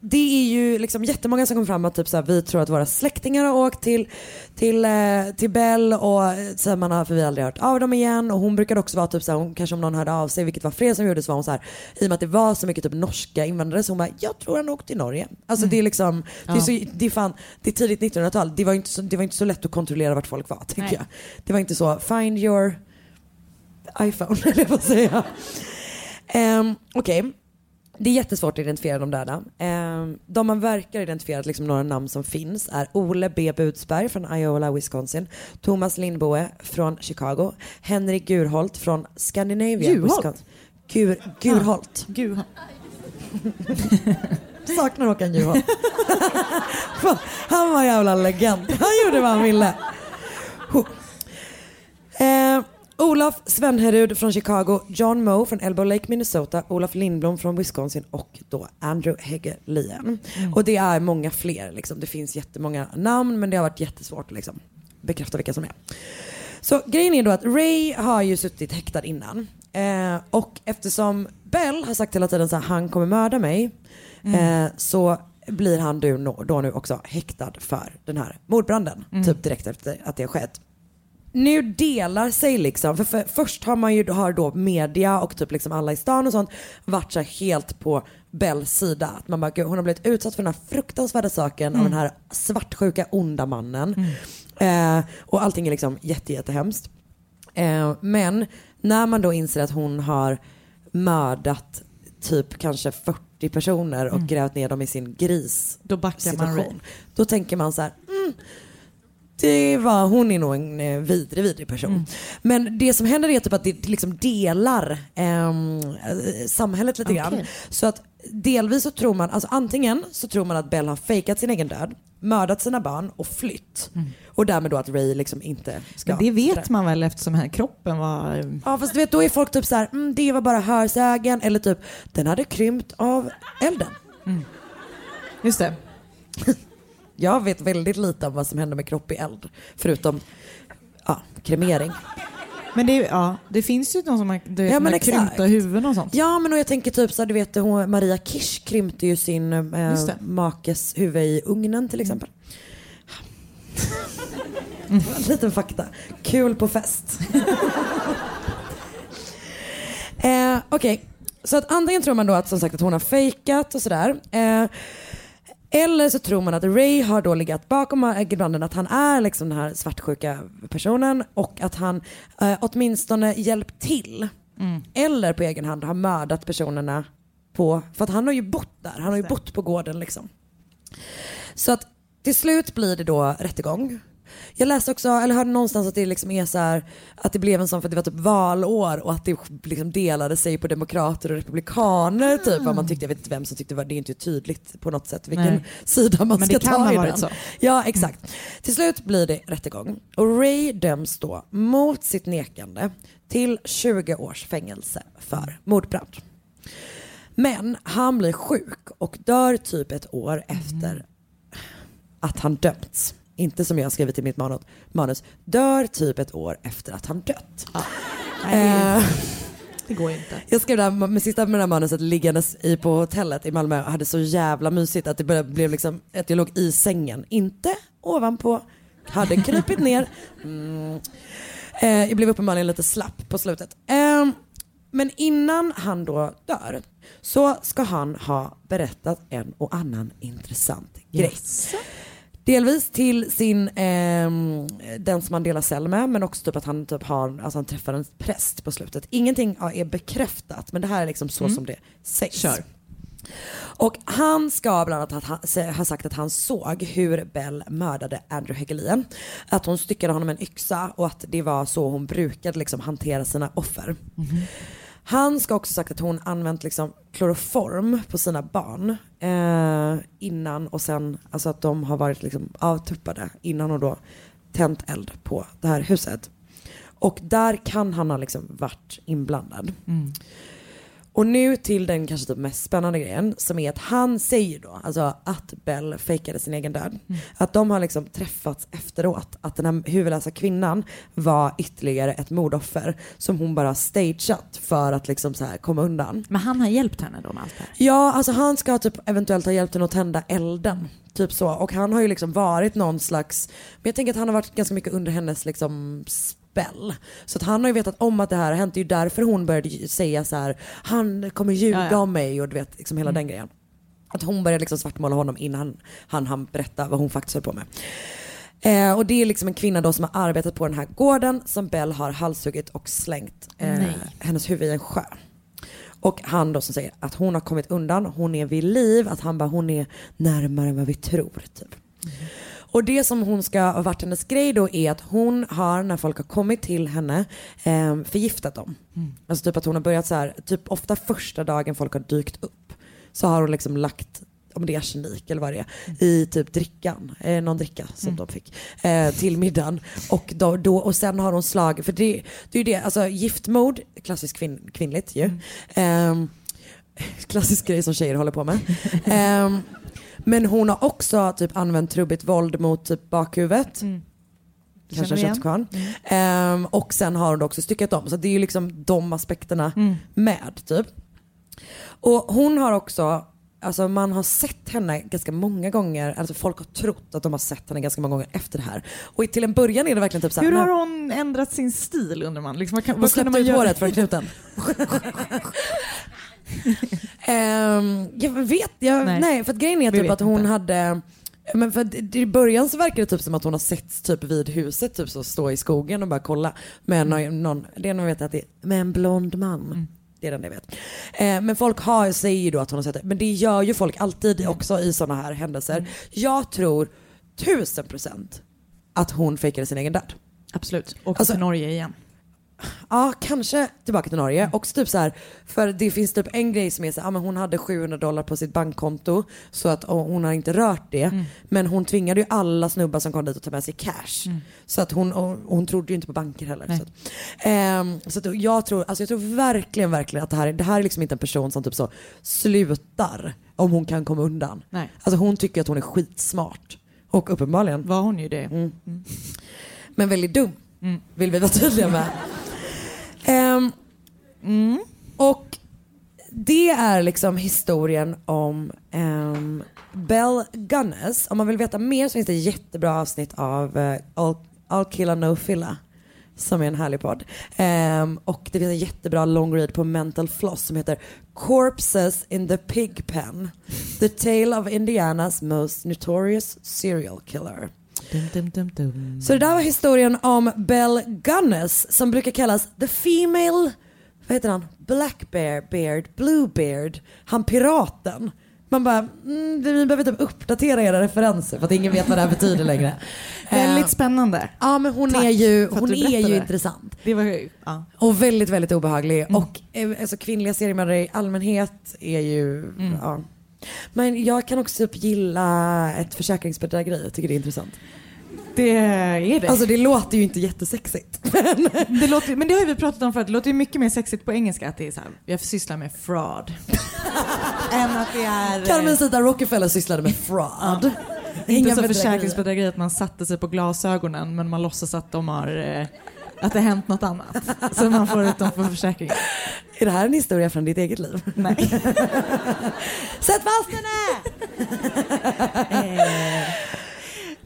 det är ju liksom jättemånga som kommer fram att typ så här, vi tror att våra släktingar har åkt till, till, eh, till Bell och eh, så här, man har, för vi har aldrig hört av dem igen och hon brukade också vara typ så här, hon, kanske om någon hörde av sig, vilket var fler som gjorde så var hon så här, i och med att det var så mycket typ norska invandrare så hon bara, jag tror han åkte till Norge. Alltså det är liksom, det är, Ja. så, det är fan, det är tidigt 1900-tal, det var inte så, det var inte så lätt att kontrollera vart folk var Nej. jag. Det var inte så, find your iPhone, (laughs) eller vad säger jag. Um, Okej, det är jättesvårt att identifiera de döda. Um, de man verkar identifiera, liksom några namn som finns, är Ole B. Budsberg från Iowa, Wisconsin, Thomas Lindboe från Chicago, Henrik Gurholt från Scandinavia, Juholt? Wisconsin. Gur, Gurholt. Gud. (laughs) Saknar Håkan Juholt. (laughs) Han var en jävla legend. Han gjorde vad han ville. Eh, Olof Svenherud från Chicago, John Moe från Elbow Lake, Minnesota, Olof Lindblom från Wisconsin och då Andrew Hegelien. Och det är många fler. Liksom. Det finns jättemånga namn men det har varit jättesvårt att liksom, bekräfta vilka som är. Så grejen är då att Ray har ju suttit häktad innan. Eh, och eftersom Bell har sagt hela tiden så här, han kommer mörda mig. Mm. Eh, så blir han då nu också häktad för den här mordbranden. Mm. Typ direkt efter att det har skett. Nu delar sig liksom, för, för först har man ju har då media och typ liksom alla i stan och sånt varit så helt på Bells sida. Att man bara, gud, hon har blivit utsatt för den här fruktansvärda saken av Mm. den här svartsjuka onda mannen. Eh, och allting är liksom jätte, jättehemskt. Eh, men när man då inser att hon har mördat typ kanske 40 personer och Mm. grävt ner dem i sin gris Då backar man situation. Då tänker man så här, mm, det var, hon är nog en eh, vidrig, vidrig person. Mm. Men det som händer är typ att det liksom delar eh, samhället lite grann. Okej. Så att delvis så tror man, alltså antingen så tror man att Bell har fejkat sin egen död, mördat sina barn och flytt. Och därmed då att Ray liksom inte ska... Men det vet man väl eftersom här kroppen var... Ja fast du vet då är folk typ så här, mm, det var bara hörsägen eller typ den hade krympt av elden. Just det. Jag vet väldigt lite om vad som händer med kropp i eld. Förutom ja, kremering. Men det, ja, det finns ju de som du vet, Ja, krympta huvuden och sånt. Ja men och jag tänker typ så här, du vet hon, Maria Kirsch krympte ju sin eh, makes huvud i ugnen till exempel. Mm. (laughs) En liten fakta. Kul på fest. (laughs) eh, Okej, så att antingen tror man då att som sagt att hon har fejkat och sådär. Eh, eller så tror man att Ray har då legat bakom branden, att han är liksom den här svartsjuka personen och att han eh, åtminstone hjälpt till. Mm. Eller på egen hand har mördat personerna på, för att han har ju bott där, han har ju bott på gården liksom. Så att till slut blir det då rättegång. Jag läste också, eller hörde någonstans att det liksom är så här, att det blev en sån för att det var typ valår och att det liksom delade sig på demokrater och republikaner typ vad man tyckte. Jag vet inte vem som tyckte det var, det är inte tydligt på något sätt vilken Nej. sida man Men ska det kan ta ha i varit den. så. Ja exakt. Till slut blir det rättegång och Ray döms då mot sitt nekande till 20 års fängelse för mordbrand. Men han blir sjuk och dör typ ett år efter att han dömts. Inte som jag skrivit i mitt manus. Dör typ ett år efter att han dött. Nej, det är- Eh, Det går inte. Jag skrev det här med sista med det här manuset liggandes i på hotellet i Malmö och hade så jävla mysigt att det började, blev liksom att jag låg i sängen. Inte ovanpå, hade krypit ner. Mm. Eh, jag blev uppenbarligen lite slapp på slutet. Eh, men innan han då dör så ska han ha berättat en och annan intressant grej. Delvis till sin, ehm, den som han delar cell med, men också typ att han, typ har, alltså han träffar en präst på slutet. Ingenting är bekräftat, men det här är liksom så Mm. som det sägs. Kör. Och han ska bland annat ha, sagt att han såg hur Bell mördade Andrew Hegelien. Att hon styckade honom med en yxa och att det var så hon brukade liksom hantera sina offer. Han ska också sagt att hon använt liksom kloroform på sina barn eh, innan och sen, alltså att de har varit liksom avtuppade innan och då tänt eld på det här huset. Och där kan han ha liksom varit inblandad. Mm. Och nu till den kanske typ mest spännande grejen som är att han säger då, alltså att Bell fejkade sin egen död. Att de har liksom träffats efteråt. Att den här huvudlösa kvinnan var ytterligare ett mordoffer som hon bara stageat för att liksom så här komma undan. Men han har hjälpt henne då med allt det här? Ja, alltså han ska typ eventuellt ha hjälpt henne att tända elden. Typ så. Och han har ju liksom varit någon slags, men jag tänker att han har varit ganska mycket under hennes liksom spell. Så att han har ju vetat om att det här har hänt. Det är ju därför hon började säga så här, han kommer ljuga Ja, ja. om mig och du vet liksom hela den grejen. Att hon började liksom svartmåla honom innan han han berätta vad hon faktiskt höll på med. Eh, och det är liksom en kvinna då som har arbetat på den här gården som Bell har halshuggit och slängt eh, hennes huvud i en sjö. Och han då som säger att hon har kommit undan, hon är vid liv, att han bara hon är närmare än vad vi tror. Typ. Och det som hon ska ha varit hennes grej då är att hon har när folk har kommit till henne eh, förgiftat dem. Alltså typ att hon har börjat så här, typ ofta första dagen folk har dykt upp så har hon liksom lagt om det är arsenik eller vad det är, i typ drickan, eh, någon dricka som de fick, eh, till middagen. Och, då, då, och sen har hon slag, för det, det är ju det, alltså giftmord, klassiskt kvinn, kvinnligt ju. Ehm, (laughs) klassisk grej som tjejer håller på med. Men hon har också typ använt trubbigt våld mot typ bakhuvudet. Mm. Kanske köttkvarn. Ehm, och sen har hon också styckat om. Så det är ju liksom de aspekterna Mm. med typ. Och hon har också, alltså man har sett henne ganska många gånger, alltså folk har trott att de har sett henne ganska många gånger efter det här. Och till en början är det verkligen typ såhär, Hur har hon ändrat sin stil undrar man? Liksom, vad kan, hon släppte ut håret från knuten. (laughs) (laughs) (laughs) Ehm, jag vet, jag, nej. Nej. för att grejen är Vi typ att hon inte. hade men för att i början så verkar det typ som att hon har sett typ vid huset, typ så stå i skogen och bara kolla. Med någon, någon, det är nog vet att det är med en blond man. Det är den jag vet. Eh, men folk har, säger ju då att hon har sett det. Men det gör ju folk alltid också i sådana här händelser. Jag tror tusen procent att hon fejkade sin egen död. Absolut. Och Alltså- till Norge igen. Ja, kanske tillbaka till Norge. Och typ så här, för det finns typ en grej som är så här, ja, men hon hade 700 dollar på sitt bankkonto så att och hon har inte rört det. Men hon tvingade ju alla snubbar som kom dit att ta med sig cash. Så att hon, och hon trodde ju inte på banker heller. Nej. Så, att, ehm, så att jag, tror, alltså jag tror verkligen, verkligen att det här, det här är liksom inte en person som typ så slutar om hon kan komma undan. Nej. Alltså hon tycker att hon är skitsmart. Och uppenbarligen. Var hon ju det? Mm. Men väldigt dum. Vill vi vara tydliga med. Ehm, mm. Och det är liksom historien om ehm, um, Bell Gunness. Om man vill veta mer så finns det jättebra avsnitt av uh, All, All Killa No Filla. Som är en härlig podd. Um, och det finns en jättebra long read på Mental Floss som heter Corpses in the Pig Pen. The Tale of Indianas Most Notorious Serial Killer. Dum, dum, dum. Så det där var historien om Bell Gunness som brukar kallas the female, vad heter han? Black bear, beard, blue beard. Han piraten. Man bara, mm, vi behöver typ uppdatera era referenser för att ingen vet vad det här betyder längre. (laughs) Väldigt spännande. Ja men hon Tack är ju, hon är ju intressant. Det var, ja. Och väldigt, väldigt obehaglig. Och eh, alltså, kvinnliga seriemördare i allmänhet är ju, ja. Men jag kan också typ gilla ett försäkringsbedrägeri, jag tycker det är intressant. Det är det. Alltså det låter ju inte jättesexigt. (laughs) det låter, men det har ju vi pratat om förut, det låter ju mycket mer sexigt på engelska att det är så här, jag sysslar med fraud. (laughs) Än att det är... Carmen Zita Rockefeller sysslade med fraud. Inte så försäkringsbedrägeri att man satte sig på glasögonen men man låtsas att de har eh, att det hänt något annat. Så man får ut dem på försäkringen. Är det här en historia från ditt eget liv? Nej. (laughs) Sätt fast henne!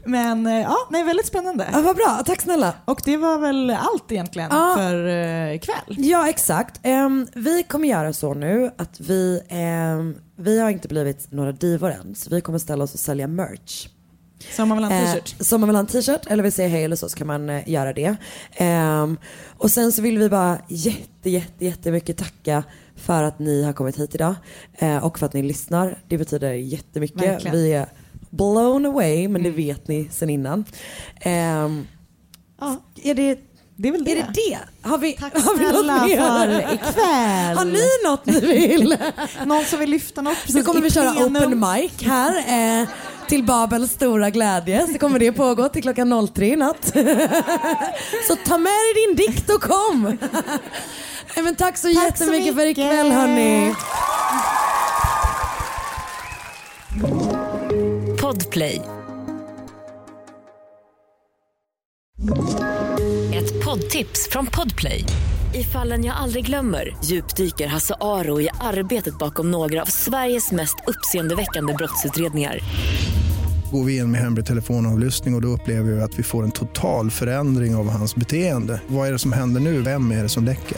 Men eh, ja, nej, väldigt spännande. Ja, vad bra, tack snälla. Och det var väl allt egentligen Ja. för eh, ikväll. Ja, exakt. Ehm, vi kommer göra så nu att vi, ehm, vi har inte blivit några divor än, så vi kommer ställa oss och sälja merch. Så om man vill ha en t-shirt. Eh, så om man vill ha en t-shirt eller vill säga hej eller så, så kan man eh, göra det. Ehm, och sen så vill vi bara jätte, jätte, jättemycket tacka för att ni har kommit hit idag eh, och för att ni lyssnar. Det betyder jättemycket. Verkligen. Vi är blown away, men det vet ni sen innan. Ehm, Ja. Är det Det är väl det. är det det? Har vi, Tack har vi något mer? för ikväll. Har ni något ni vill? (laughs) Någon som vill lyfta något? Nu precis kommer i vi köra plenum? open mic här. Eh, till Babels stora glädje så kommer det pågå till klockan 03 i natt. (laughs) så ta med dig din dikt och kom. (laughs) Men tack så Tack så jättemycket för mycket. ikväll hörni. Podplay. Ett poddtips från Podplay. I fallen jag aldrig glömmer djupdyker Hasse Aro i arbetet bakom några av Sveriges mest uppseendeväckande brottsutredningar. Går vi in med hemlig telefonavlyssning och, och då upplever vi att vi får en total förändring av hans beteende. Vad är det som händer nu? Vem är det som läcker?